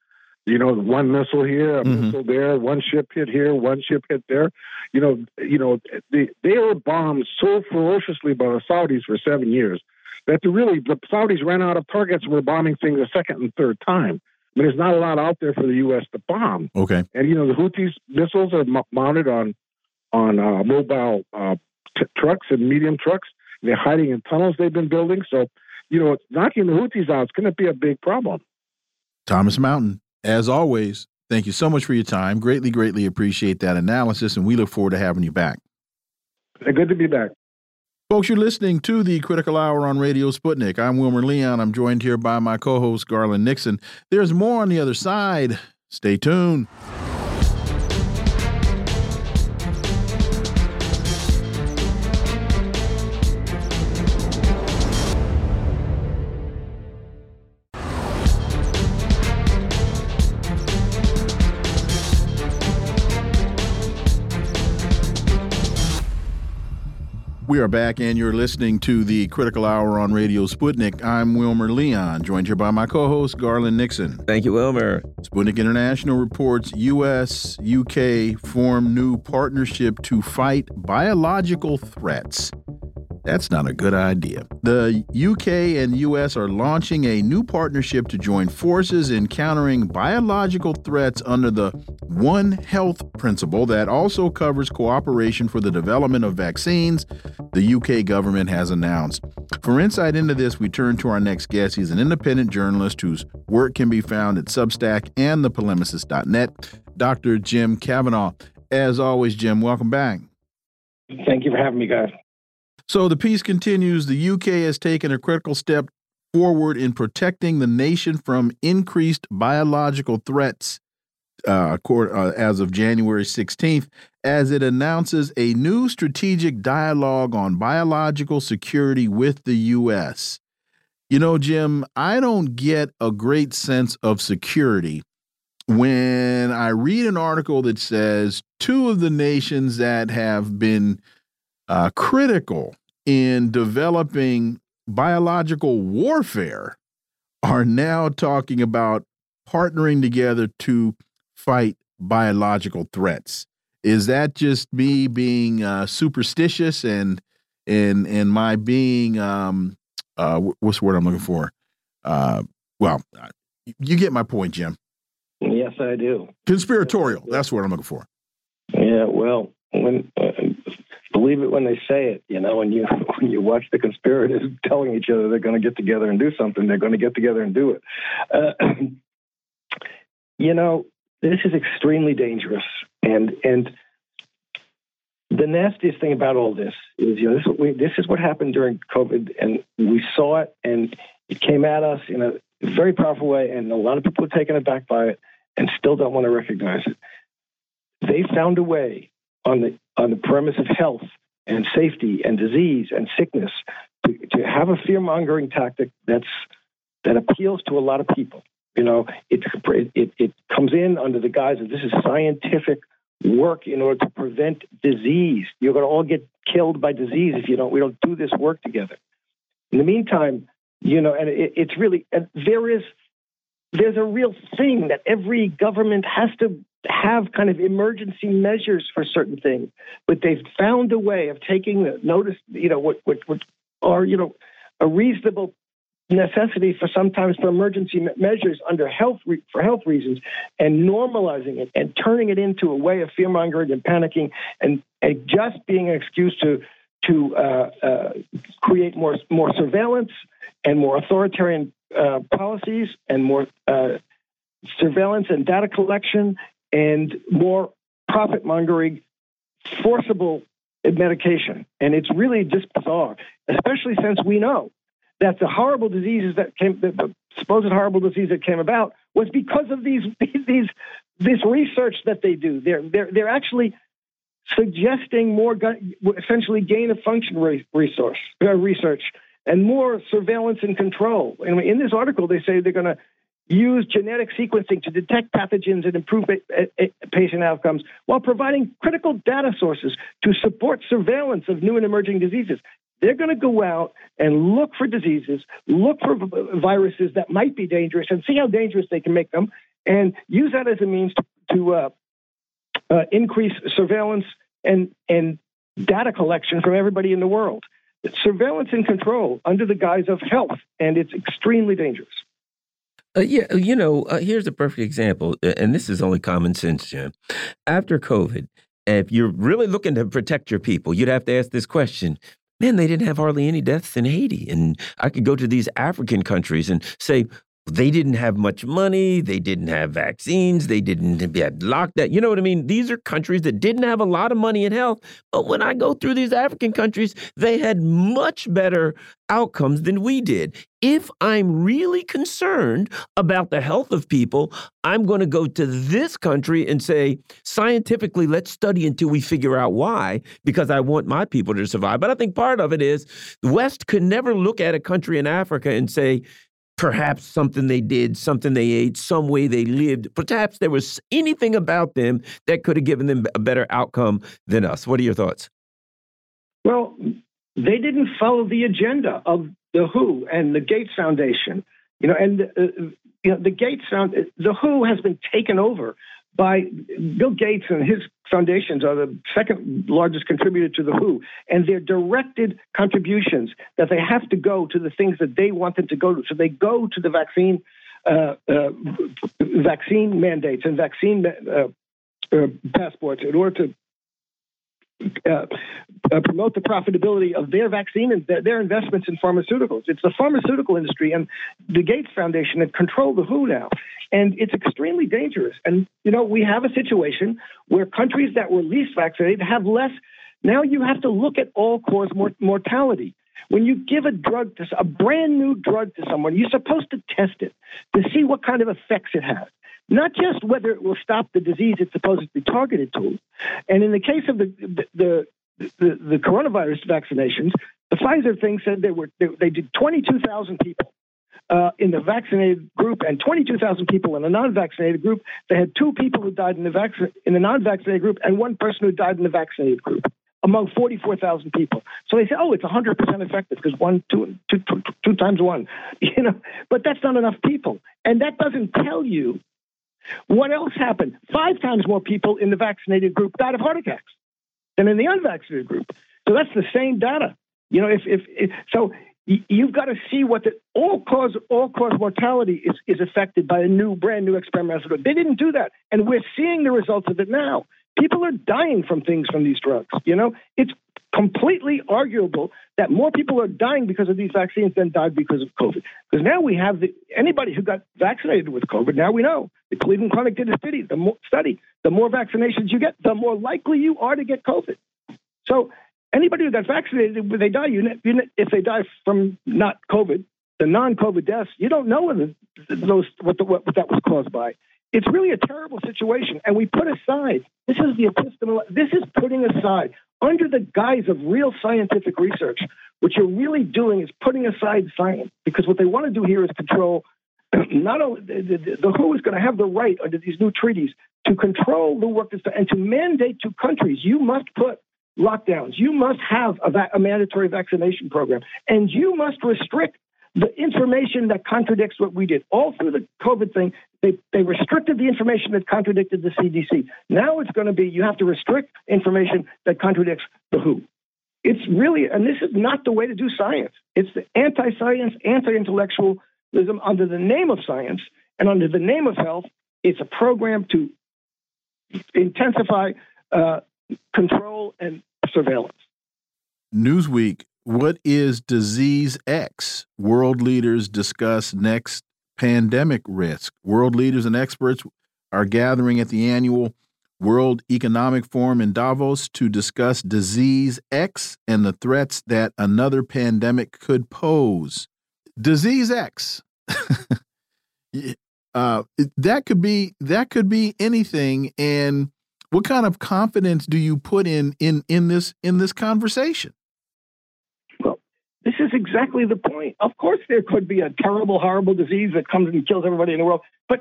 You know, one missile here, a Mhm. missile there, one ship hit here, one ship hit there. You know, you know, they they were bombed so ferociously by the Saudis for seven years that the really the Saudis ran out of targets and were bombing things a second and third time. I mean, there's not a lot out there for the U.S. to bomb. Okay. And you know, the Houthis missiles are mo- mounted on on uh, mobile uh, t- trucks and medium trucks. They're hiding in tunnels they've been building. So, you know, knocking the Houthis out is going to be a big problem. Thomas Mountain, as always, thank you so much for your time. Greatly, greatly appreciate that analysis, and we look forward to having you back. Good to be back. Folks, you're listening to the Critical Hour on Radio Sputnik. I'm Wilmer Leon. I'm joined here by my co host, Garland Nixon. There's more on the other side. Stay tuned. We are back, and you're listening to the Critical Hour on Radio Sputnik. I'm Wilmer Leon, joined here by my co host, Garland Nixon. Thank you, Wilmer. Sputnik International reports U.S. UK form new partnership to fight biological threats. That's not a good idea. The UK and US are launching a new partnership to join forces in countering biological threats under the One Health principle that also covers cooperation for the development of vaccines, the UK government has announced. For insight into this, we turn to our next guest. He's an independent journalist whose work can be found at Substack and thepolemicist.net, Dr. Jim Kavanagh. As always, Jim, welcome back. Thank you for having me, guys. So the piece continues. The UK has taken a critical step forward in protecting the nation from increased biological threats uh, uh, as of January 16th, as it announces a new strategic dialogue on biological security with the U.S. You know, Jim, I don't get a great sense of security when I read an article that says two of the nations that have been uh, critical in developing biological warfare are now talking about partnering together to fight biological threats. Is that just me being uh, superstitious and and and my being um, uh, what's the word I'm looking for? Uh, well, you get my point, Jim. Yes, I do. Conspiratorial. That's what I'm looking for. Yeah. Well, when uh, believe it when they say it. You know, when you when you watch the conspirators telling each other they're going to get together and do something, they're going to get together and do it. Uh, you know, this is extremely dangerous, and and the nastiest thing about all this is, you know, this, we, this is what happened during COVID, and we saw it, and it came at us in a very powerful way, and a lot of people are taken aback by it, and still don't want to recognize it. They found a way on the on the premise of health and safety and disease and sickness to, to have a fear mongering tactic that's that appeals to a lot of people. You know, it, it it comes in under the guise of this is scientific work in order to prevent disease. You're going to all get killed by disease if you don't. We don't do this work together. In the meantime, you know, and it, it's really and there is there's a real thing that every government has to have kind of emergency measures for certain things, but they've found a way of taking the notice, you know, what, what, what are, you know, a reasonable necessity for sometimes for emergency measures under health re- for health reasons and normalizing it and turning it into a way of fear mongering and panicking and, and just being an excuse to to uh, uh, create more more surveillance and more authoritarian uh, policies and more uh, surveillance and data collection and more profit mongering, forcible medication. And it's really just bizarre, especially since we know that the horrible diseases that came, the supposed horrible disease that came about was because of these these this research that they do. They're they're they're actually suggesting more essentially gain of function resource uh, research and more surveillance and control. And in this article, they say they're going to use genetic sequencing to detect pathogens and improve patient outcomes while providing critical data sources to support surveillance of new and emerging diseases. They're going to go out and look for diseases, look for viruses that might be dangerous, and see how dangerous they can make them, and use that as a means to, to uh, uh, increase surveillance and, and data collection from everybody in the world. It's surveillance and control under the guise of health, and it's extremely dangerous. Uh, yeah, uh, you know, uh, here's a perfect example, and this is only common sense, Jim. After COVID, if you're really looking to protect your people, you'd have to ask this question. Man, they didn't have hardly any deaths in Haiti. And I could go to these African countries and say, they didn't have much money. They didn't have vaccines. They didn't have lockdown. You know what I mean? These are countries that didn't have a lot of money in health. But when I go through these African countries, they had much better outcomes than we did. If I'm really concerned about the health of people, I'm going to go to this country and say, scientifically, let's study until we figure out why, because I want my people to survive. But I think part of it is the West could never look at a country in Africa and say, perhaps something they did, something they ate, some way they lived. Perhaps there was anything about them that could have given them a better outcome than us. What are your thoughts? Well, they didn't follow the agenda of the WHO and the Gates Foundation. You know, and uh, you know, the Gates Found the WHO has been taken over by Bill Gates and his foundations are the second largest contributor to the WHO, and they're directed contributions that they have to go to the things that they want them to go to. So they go to the vaccine, uh, uh, vaccine mandates and vaccine uh, uh passports in order to uh, uh, promote the profitability of their vaccine and their, their, investments in pharmaceuticals. It's the pharmaceutical industry and the Gates Foundation that control the WHO now. And it's extremely dangerous. And, you know, we have a situation where countries that were least vaccinated have less. Now you have to look at all cause mor- mortality. When you give a drug to a brand new drug to someone, you're supposed to test it to see what kind of effects it has not just whether it will stop the disease it's supposedly targeted to. And in the case of the the the, the coronavirus vaccinations, the Pfizer thing said they were they, they did 22,000 people uh, in the vaccinated group and 22,000 people in the non-vaccinated group. They had two people who died in the vac- in the non-vaccinated group and one person who died in the vaccinated group among 44,000 people. So they say, oh, it's 100% effective because one, two, two, two, two times one, you know. But that's not enough people, and that doesn't tell you what else happened? Five times more people in the vaccinated group died of heart attacks than in the unvaccinated group. So that's the same data. You know, if, if, if so, you've got to see what the all cause all cause mortality is, is affected by a new brand new experimental drug. They didn't do that, and we're seeing the results of it now. People are dying from things from these drugs. You know, it's completely arguable that more people are dying because of these vaccines than died because of COVID. Because now we have the, anybody who got vaccinated with COVID. Now we know the Cleveland Clinic did a study. The more study, the more vaccinations you get, the more likely you are to get COVID. So anybody who got vaccinated, when they die, you, you, if they die from not COVID, the non-COVID deaths, you don't know whether those what, the, what, what that was caused by. It's really a terrible situation, and we put aside. This is the epistemology. This is putting aside under the guise of real scientific research. What you're really doing is putting aside science because what they want to do here is control. Not only the, the, the WHO is going to have the right under these new treaties to control the work that's done and to mandate to countries you must put lockdowns. You must have a, va- a mandatory vaccination program, and you must restrict the information that contradicts what we did. All through the COVID thing, they, they restricted the information that contradicted the CDC. Now it's going to be you have to restrict information that contradicts the WHO. It's really, and this is not the way to do science. It's the anti science, anti intellectualism under the name of science and under the name of health. It's a program to intensify uh, control and surveillance. Newsweek, what is disease X? World leaders discuss next pandemic risk. World leaders and experts are gathering at the annual World Economic Forum in Davos to discuss disease X and the threats that another pandemic could pose. Disease X. uh, that could be that could be anything. And what kind of confidence do you put in in in this in this conversation? Is exactly the point. Of course, there could be a terrible, horrible disease that comes and kills everybody in the world, but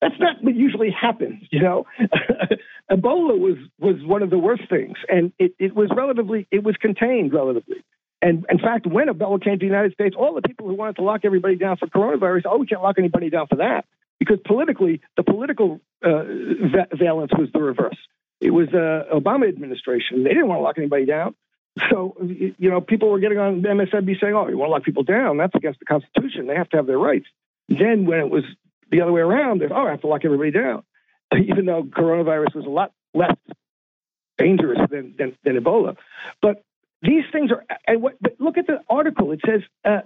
that's not what usually happens, you know. Ebola was was one of the worst things, and it, it was relatively it was contained relatively. And in fact, when Ebola came to the United States, all the people who wanted to lock everybody down for coronavirus, oh, we can't lock anybody down for that, because politically, the political uh, valence was the reverse. It was the uh, Obama administration; they didn't want to lock anybody down. So, you know, people were getting on MSNBC saying, "Oh, you want to lock people down? That's against the Constitution. They have to have their rights." Then, when it was the other way around, they oh, I have to lock everybody down, even though coronavirus was a lot less dangerous than, than, than Ebola. But these things are, and what, look at the article. It says uh,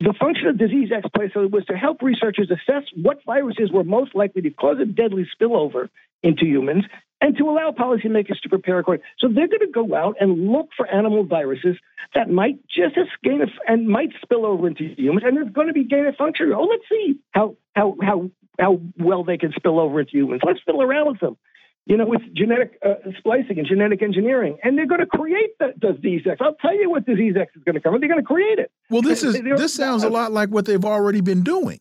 the function of disease X place was to help researchers assess what viruses were most likely to cause a deadly spillover into humans and to allow policymakers to prepare accordingly. So they're going to go out and look for animal viruses that might just gain a, and might spill over into humans, and there's going to be gain of function. Oh, let's see how how how how well they can spill over into humans. Let's fiddle around with them. You know, with genetic uh, splicing and genetic engineering, and they're going to create the, disease X. I'll tell you what disease X is going to come. They're going to create it. Well, this is this sounds a lot like what they've already been doing.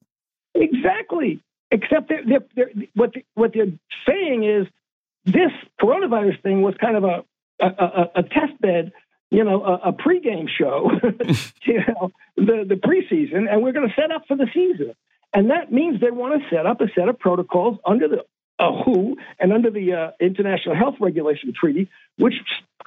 Exactly. Except they're, they're, they're, what what they're saying is this coronavirus thing was kind of a a, a, a test bed, you know, a, a pregame show, you know, the the preseason, and we're going to set up for the season. And that means they want to set up a set of protocols under the uh, WHO and under the uh, International Health Regulation Treaty, which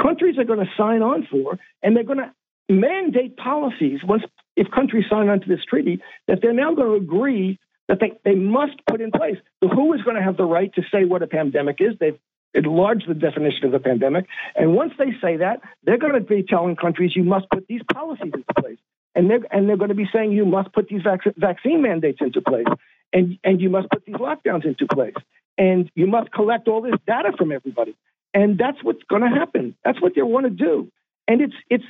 countries are going to sign on for, and they're going to mandate policies once if countries sign on to this treaty that they're now going to agree that they, they must put in place. The WHO is going to have the right to say what a pandemic is. They've enlarged the definition of the pandemic. And once they say that, they're going to be telling countries you must put these policies into place. And they're, and they're going to be saying you must put these vac- vaccine mandates into place. And, and you must put these lockdowns into place. And you must collect all this data from everybody. And that's what's going to happen. That's what they want to do. And it's, it's,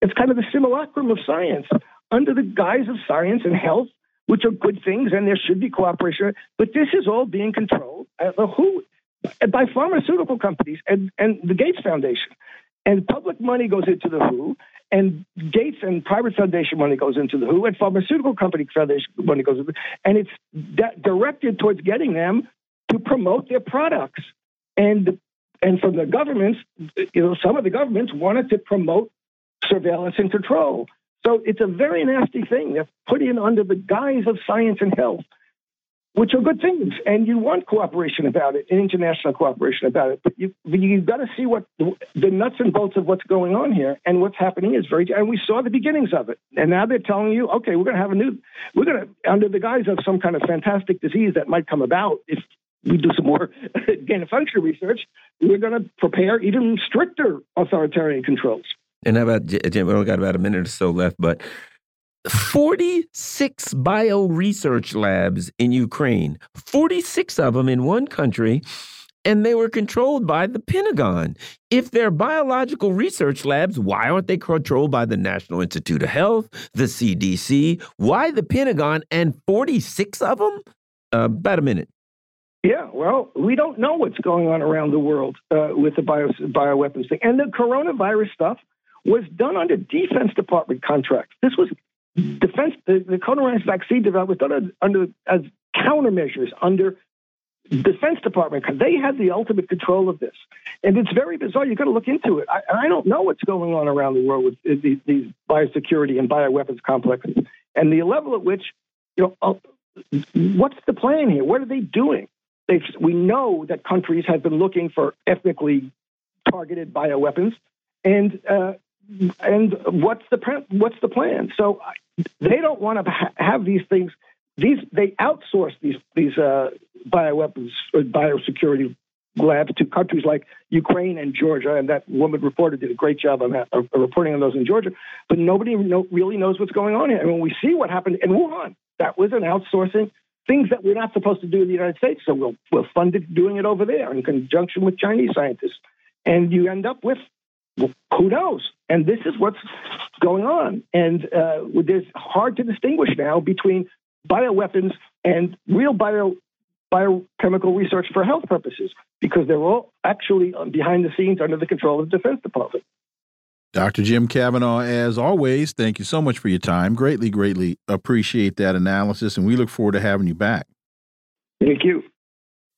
it's kind of the simulacrum of science under the guise of science and health which are good things, and there should be cooperation. But this is all being controlled the WHO by pharmaceutical companies and, and the Gates Foundation. And public money goes into the WHO, and Gates and private foundation money goes into the WHO, and pharmaceutical company foundation money goes into, and it's directed towards getting them to promote their products. And and from the governments, you know, some of the governments wanted to promote surveillance and control. So it's a very nasty thing. They're put in under the guise of science and health, which are good things. And you want cooperation about it, international cooperation about it. But you, you've got to see what the, nuts and bolts of what's going on here. And what's happening is very, and we saw the beginnings of it. And now they're telling you, okay, we're going to have a new, we're going to, under the guise of some kind of fantastic disease that might come about if we do some more gain of function research, we're going to prepare even stricter authoritarian controls. And how about Jim? We only got about a minute or so left, but 46 bio research labs in Ukraine, 46 of them in one country, and they were controlled by the Pentagon. If they're biological research labs, why aren't they controlled by the National Institute of Health, the CDC? Why the Pentagon and 46 of them? Uh, about a minute. Yeah, well, we don't know what's going on around the world uh, with the bio, bioweapons thing. And the coronavirus stuff, was done under Defense Department contracts. This was defense. The, the coronavirus vaccine development was done under as countermeasures under Defense Department, they had the ultimate control of this. And it's very bizarre. You've got to look into it. I, I don't know what's going on around the world with these, these biosecurity and bioweapons complexes and the level at which, you know, uh, what's the plan here? What are they doing? They've, we know that countries have been looking for ethnically targeted bioweapons, and uh, and what's the what's the plan? So they don't want to ha- have these things. These they outsource these these uh, bioweapons or biosecurity labs to countries like Ukraine and Georgia, and that woman reporter did a great job on that, of reporting on those in Georgia. But nobody know, really knows what's going on here. And when we see what happened in Wuhan, that was an outsourcing things that we're not supposed to do in the United States. So we'll fund it doing it over there in conjunction with Chinese scientists, and you end up with well, who knows. And this is what's going on. And uh, there's hard to distinguish now between bioweapons and real bio biochemical research for health purposes because they're all actually behind the scenes under the control of the Defense Department. Dr. Jim Kavanagh, as always, thank you so much for your time. Greatly, greatly appreciate that analysis, and we look forward to having you back. Thank you.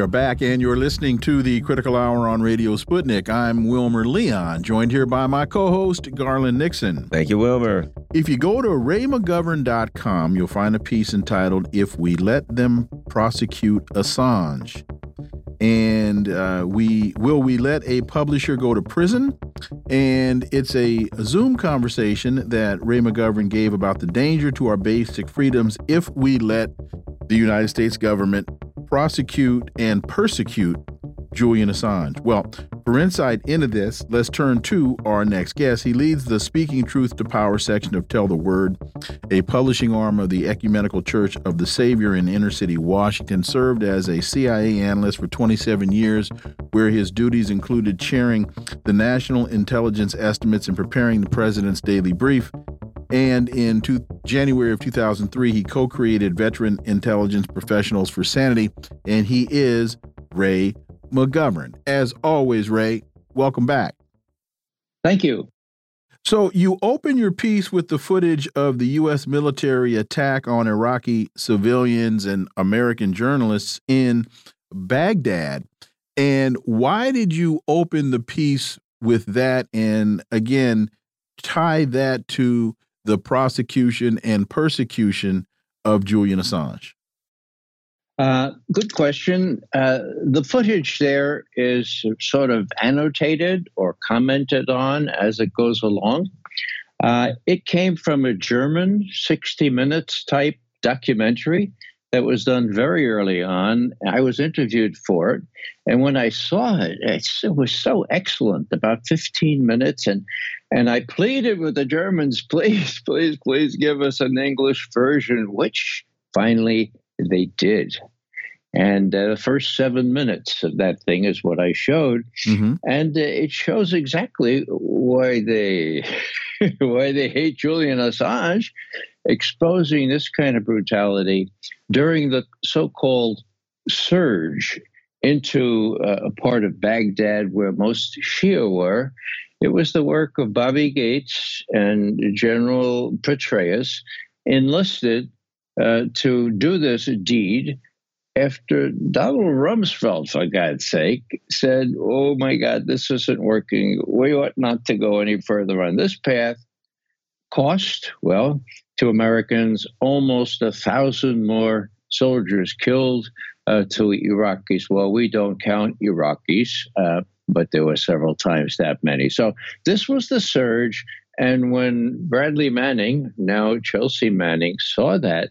Are back, and you're listening to the Critical Hour on Radio Sputnik. I'm Wilmer Leon, joined here by my co host, Garland Nixon. Thank you, Wilmer. If you go to raymcgovern.com, you'll find a piece entitled If We Let Them Prosecute Assange. And uh, we will we let a publisher go to prison? And it's a Zoom conversation that Ray McGovern gave about the danger to our basic freedoms if we let the United States government prosecute and persecute Julian Assange. Well, for insight into this, let's turn to our next guest. He leads the Speaking Truth to Power section of Tell the Word, a publishing arm of the Ecumenical Church of the Savior in inner city Washington. Served as a CIA analyst for 27 years, where his duties included chairing the national intelligence estimates and preparing the president's daily brief. And in two, January of 2003, he co created Veteran Intelligence Professionals for Sanity, and he is Ray McGovern. As always, Ray, welcome back. Thank you. So, you open your piece with the footage of the U.S. military attack on Iraqi civilians and American journalists in Baghdad. And why did you open the piece with that? And again, tie that to the prosecution and persecution of Julian Assange? Uh, good question. Uh, the footage there is sort of annotated or commented on as it goes along. Uh, it came from a German 60 Minutes type documentary that was done very early on. I was interviewed for it. And when I saw it, it was so excellent, about 15 minutes. And, and I pleaded with the Germans, please, please, please give us an English version, which finally they did. And uh, the first seven minutes of that thing is what I showed, mm-hmm. and uh, it shows exactly why they why they hate Julian Assange, exposing this kind of brutality during the so-called surge into uh, a part of Baghdad where most Shia were. It was the work of Bobby Gates and General Petraeus enlisted uh, to do this deed after Donald Rumsfeld, for God's sake, said, Oh my God, this isn't working. We ought not to go any further on this path. Cost, well, to Americans, almost a thousand more soldiers killed uh, to Iraqis. Well, we don't count Iraqis, uh, but there were several times that many. So this was the surge. And when Bradley Manning, now Chelsea Manning, saw that,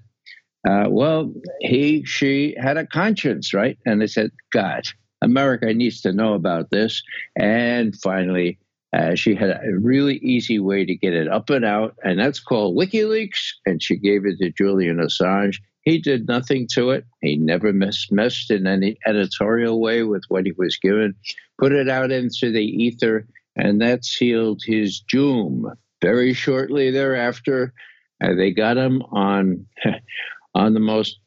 uh, well, he, she had a conscience, right? And they said, God, America needs to know about this. And finally, uh, she had a really easy way to get it up and out, and that's called WikiLeaks. And she gave it to Julian Assange. he did nothing to it. He never mess, messed in any editorial way with what he was given, put it out into the ether, and that sealed his doom. Very shortly thereafter, uh, they got him on on the most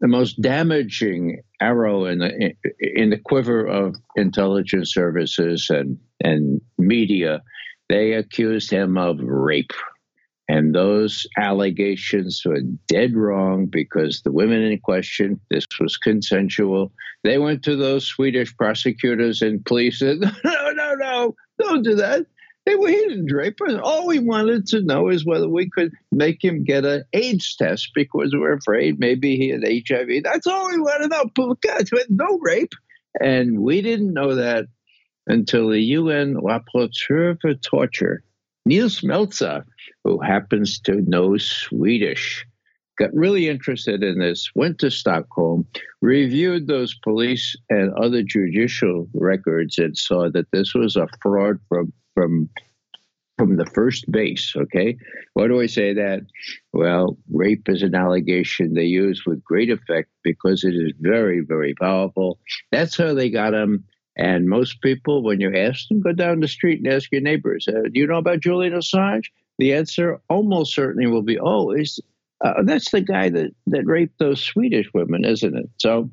the most damaging arrow in the in the quiver of intelligence services and and media. They accused him of rape. And those allegations were dead wrong because the women in question, this was consensual. They went to those Swedish prosecutors and police said, no, no, no, don't do that. They were hidden drapers. All we wanted to know is whether we could make him get an AIDS test because we're afraid maybe he had HIV. That's all we wanted to know. God, no rape. And we didn't know that until the UN rapporteur for torture, Nils Melzer, who happens to know Swedish, got really interested in this, went to Stockholm, reviewed those police and other judicial records, and saw that this was a fraud from from from the first base. Okay, why do I say that? Well, rape is an allegation they use with great effect because it is very, very powerful. That's how they got him. And most people, when you ask them, go down the street and ask your neighbors, uh, "Do you know about Julian Assange?" The answer almost certainly will be, "Oh, is uh, that's the guy that that raped those Swedish women, isn't it?" So,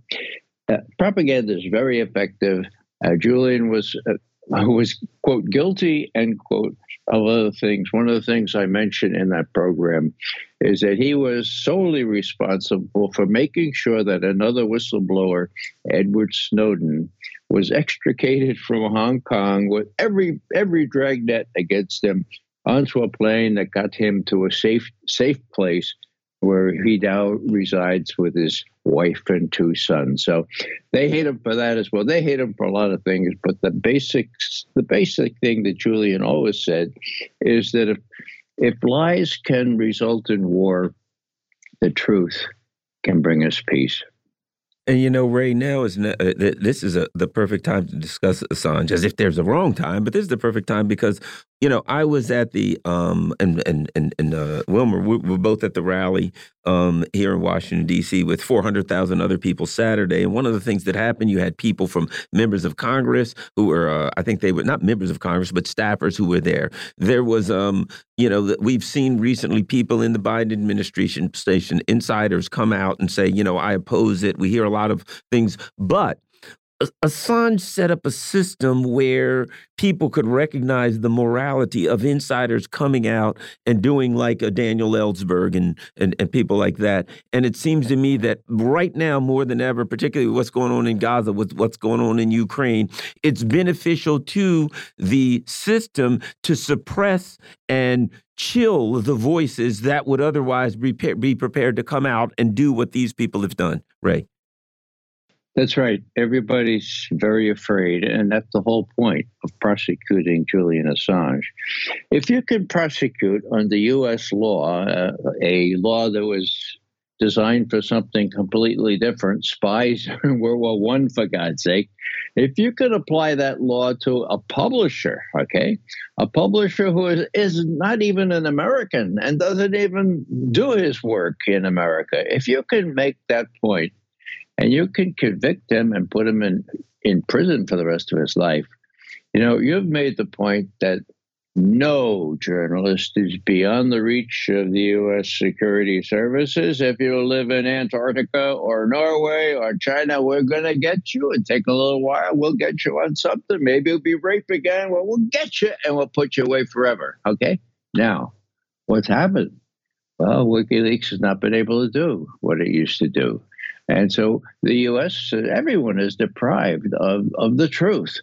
uh, propaganda is very effective. Uh, Julian was uh, who was, quote, guilty, end quote, of other things. One of the things I mentioned in that program is that he was solely responsible for making sure that another whistleblower, Edward Snowden, was extricated from Hong Kong with every every dragnet against him onto a plane that got him to a safe safe place where he now resides with his wife and two sons. So they hate him for that as well. They hate him for a lot of things, but the basics, the basic thing that Julian always said is that if if lies can result in war, the truth can bring us peace. And you know, Ray, now is uh, this is a, the perfect time to discuss Assange, as if there's a wrong time, but this is the perfect time because you know I was at the um and and and, and uh, Wilmer, we were both at the rally um here in Washington D.C. with 400,000 other people Saturday, and one of the things that happened, you had people from members of Congress who were, uh, I think they were not members of Congress, but staffers who were there. There was um you know we've seen recently people in the Biden administration station insiders come out and say, you know, I oppose it. We hear a lot of things. But Assange set up a system where people could recognize the morality of insiders coming out and doing like a Daniel Ellsberg and, and, and people like that. And it seems to me that right now, more than ever, particularly what's going on in Gaza, with what's going on in Ukraine, it's beneficial to the system to suppress and chill the voices that would otherwise be, be prepared to come out and do what these people have done. Ray. That's right. Everybody's very afraid, and that's the whole point of prosecuting Julian Assange. If you could prosecute under U.S. law uh, a law that was designed for something completely different, spies in World War One, for God's sake, if you could apply that law to a publisher, okay, a publisher who is, is not even an American and doesn't even do his work in America, if you can make that point and you can convict him and put him in, in prison for the rest of his life. You know, you've made the point that no journalist is beyond the reach of the U.S. security services. If you live in Antarctica or Norway or China, we're going to get you. It take a little while. We'll get you on something. Maybe it'll be rape again. Well, we'll get you and we'll put you away forever. Okay. Now, what's happened? Well, WikiLeaks has not been able to do what it used to do. And so the U.S., everyone is deprived of, of the truth.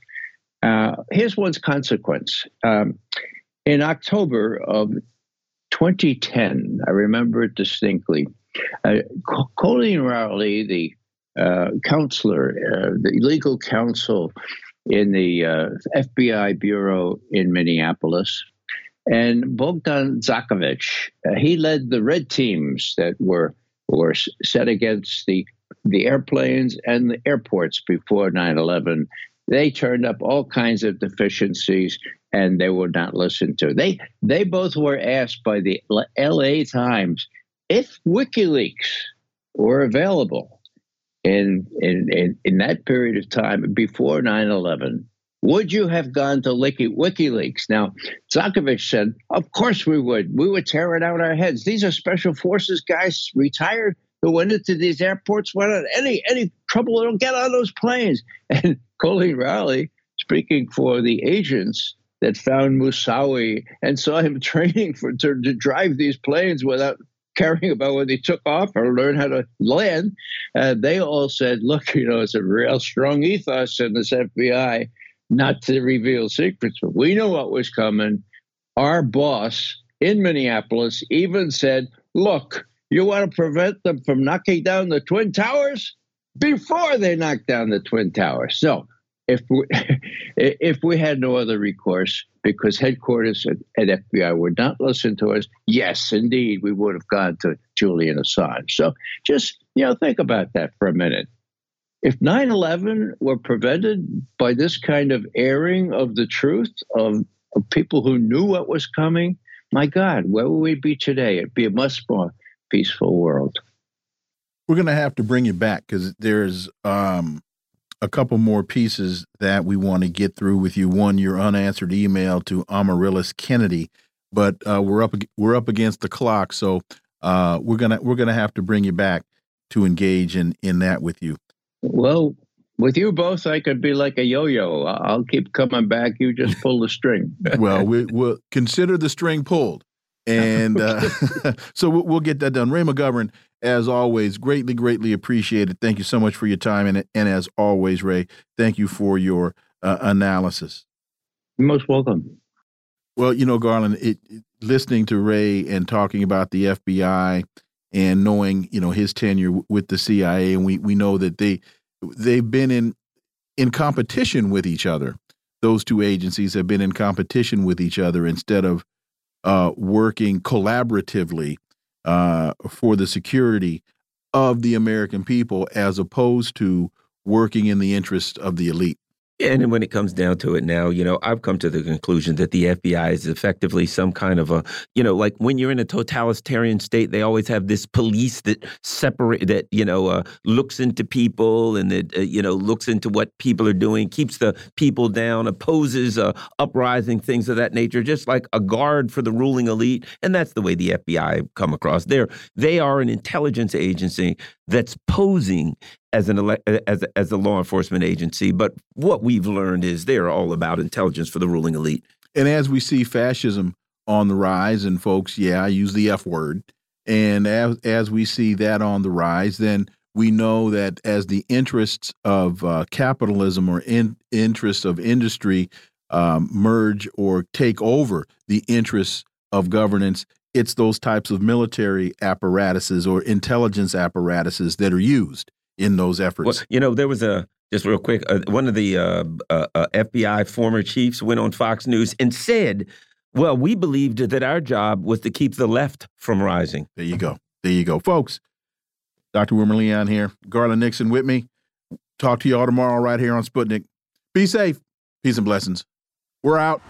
Uh, here's one's consequence. Um, in October of 2010, I remember it distinctly, uh, Colleen Rowley, the uh, counselor, uh, the legal counsel in the uh, FBI bureau in Minneapolis, and Bogdan Dzakovic, uh, he led the red teams that were were set against the the airplanes and the airports before 9/11. They turned up all kinds of deficiencies, and they were not listened to. They they both were asked by the L.A. Times if WikiLeaks were available. And in, in, in that period of time, before 9 11, would you have gone to WikiLeaks? Now, Dzakovic said, Of course we would. We would tear it out our heads. These are special forces guys retired who went into these airports without any any trouble. They don't get on those planes. And Colleen Rowley, speaking for the agents that found Moussaoui and saw him training for to, to drive these planes without caring about when they took off or learn how to land. Uh, they all said, look, you know, it's a real strong ethos in this FBI not to reveal secrets, but we know what was coming. Our boss in Minneapolis even said, look, you want to prevent them from knocking down the Twin Towers before they knock down the Twin Towers. So if we, if we had no other recourse because headquarters at, at, FBI would not listen to us, yes, indeed, we would have gone to Julian Assange. So just you know think about that for a minute. If 9/11 were prevented by this kind of airing of the truth of, of people who knew what was coming, my God, where would we be today? It'd be a much more peaceful world. We're going to have to bring you back because there's um, a couple more pieces that we want to get through with you. One, your unanswered email to Amaryllis Kennedy, but uh, we're up we're up against the clock, so uh, we're gonna we're gonna have to bring you back to engage in in that with you. Well, with you both, I could be like a yo-yo. I'll keep coming back. You just pull the string. well, we, will consider the string pulled and uh, so we'll get that done. Ray McGovern, as always, greatly, greatly appreciated. Thank you so much for your time, and and as always, Ray, thank you for your uh, analysis. You're most welcome. Well, you know, Garland, it, it, listening to Ray and talking about the FBI and knowing, you know, his tenure with the CIA, and we we know that they they've been in in competition with each other. Those two agencies have been in competition with each other instead of uh, working collaboratively uh, for the security of the American people as opposed to working in the interest of the elite. And when it comes down to it now, you know, I've come to the conclusion that the FBI is effectively some kind of a, you know, like when you're in a totalitarian state, they always have this police that separate, that, you know, uh, looks into people and that, uh, you know, looks into what people are doing, keeps the people down, opposes uh, uprising, things of that nature, just like a guard for the ruling elite. And that's the way the FBI come across. They're, they are an intelligence agency that's posing as an as a, as a law enforcement agency. But what we've learned is they're all about intelligence for the ruling elite. And as we see fascism on the rise, and folks, yeah, I use the F word. And as as we see that on the rise, then we know that as the interests of uh, capitalism or in interests of industry um, merge or take over the interests of governance, it's those types of military apparatuses or intelligence apparatuses that are used in those efforts. Well, you know, there was a just real quick. Uh, one of the uh, uh, uh FBI former chiefs went on Fox News and said, "Well, we believed that our job was to keep the left from rising." There you go. There you go, folks. Dr. Wilmer Leon here. Garland Nixon with me. Talk to you all tomorrow right here on Sputnik. Be safe. Peace and blessings. We're out.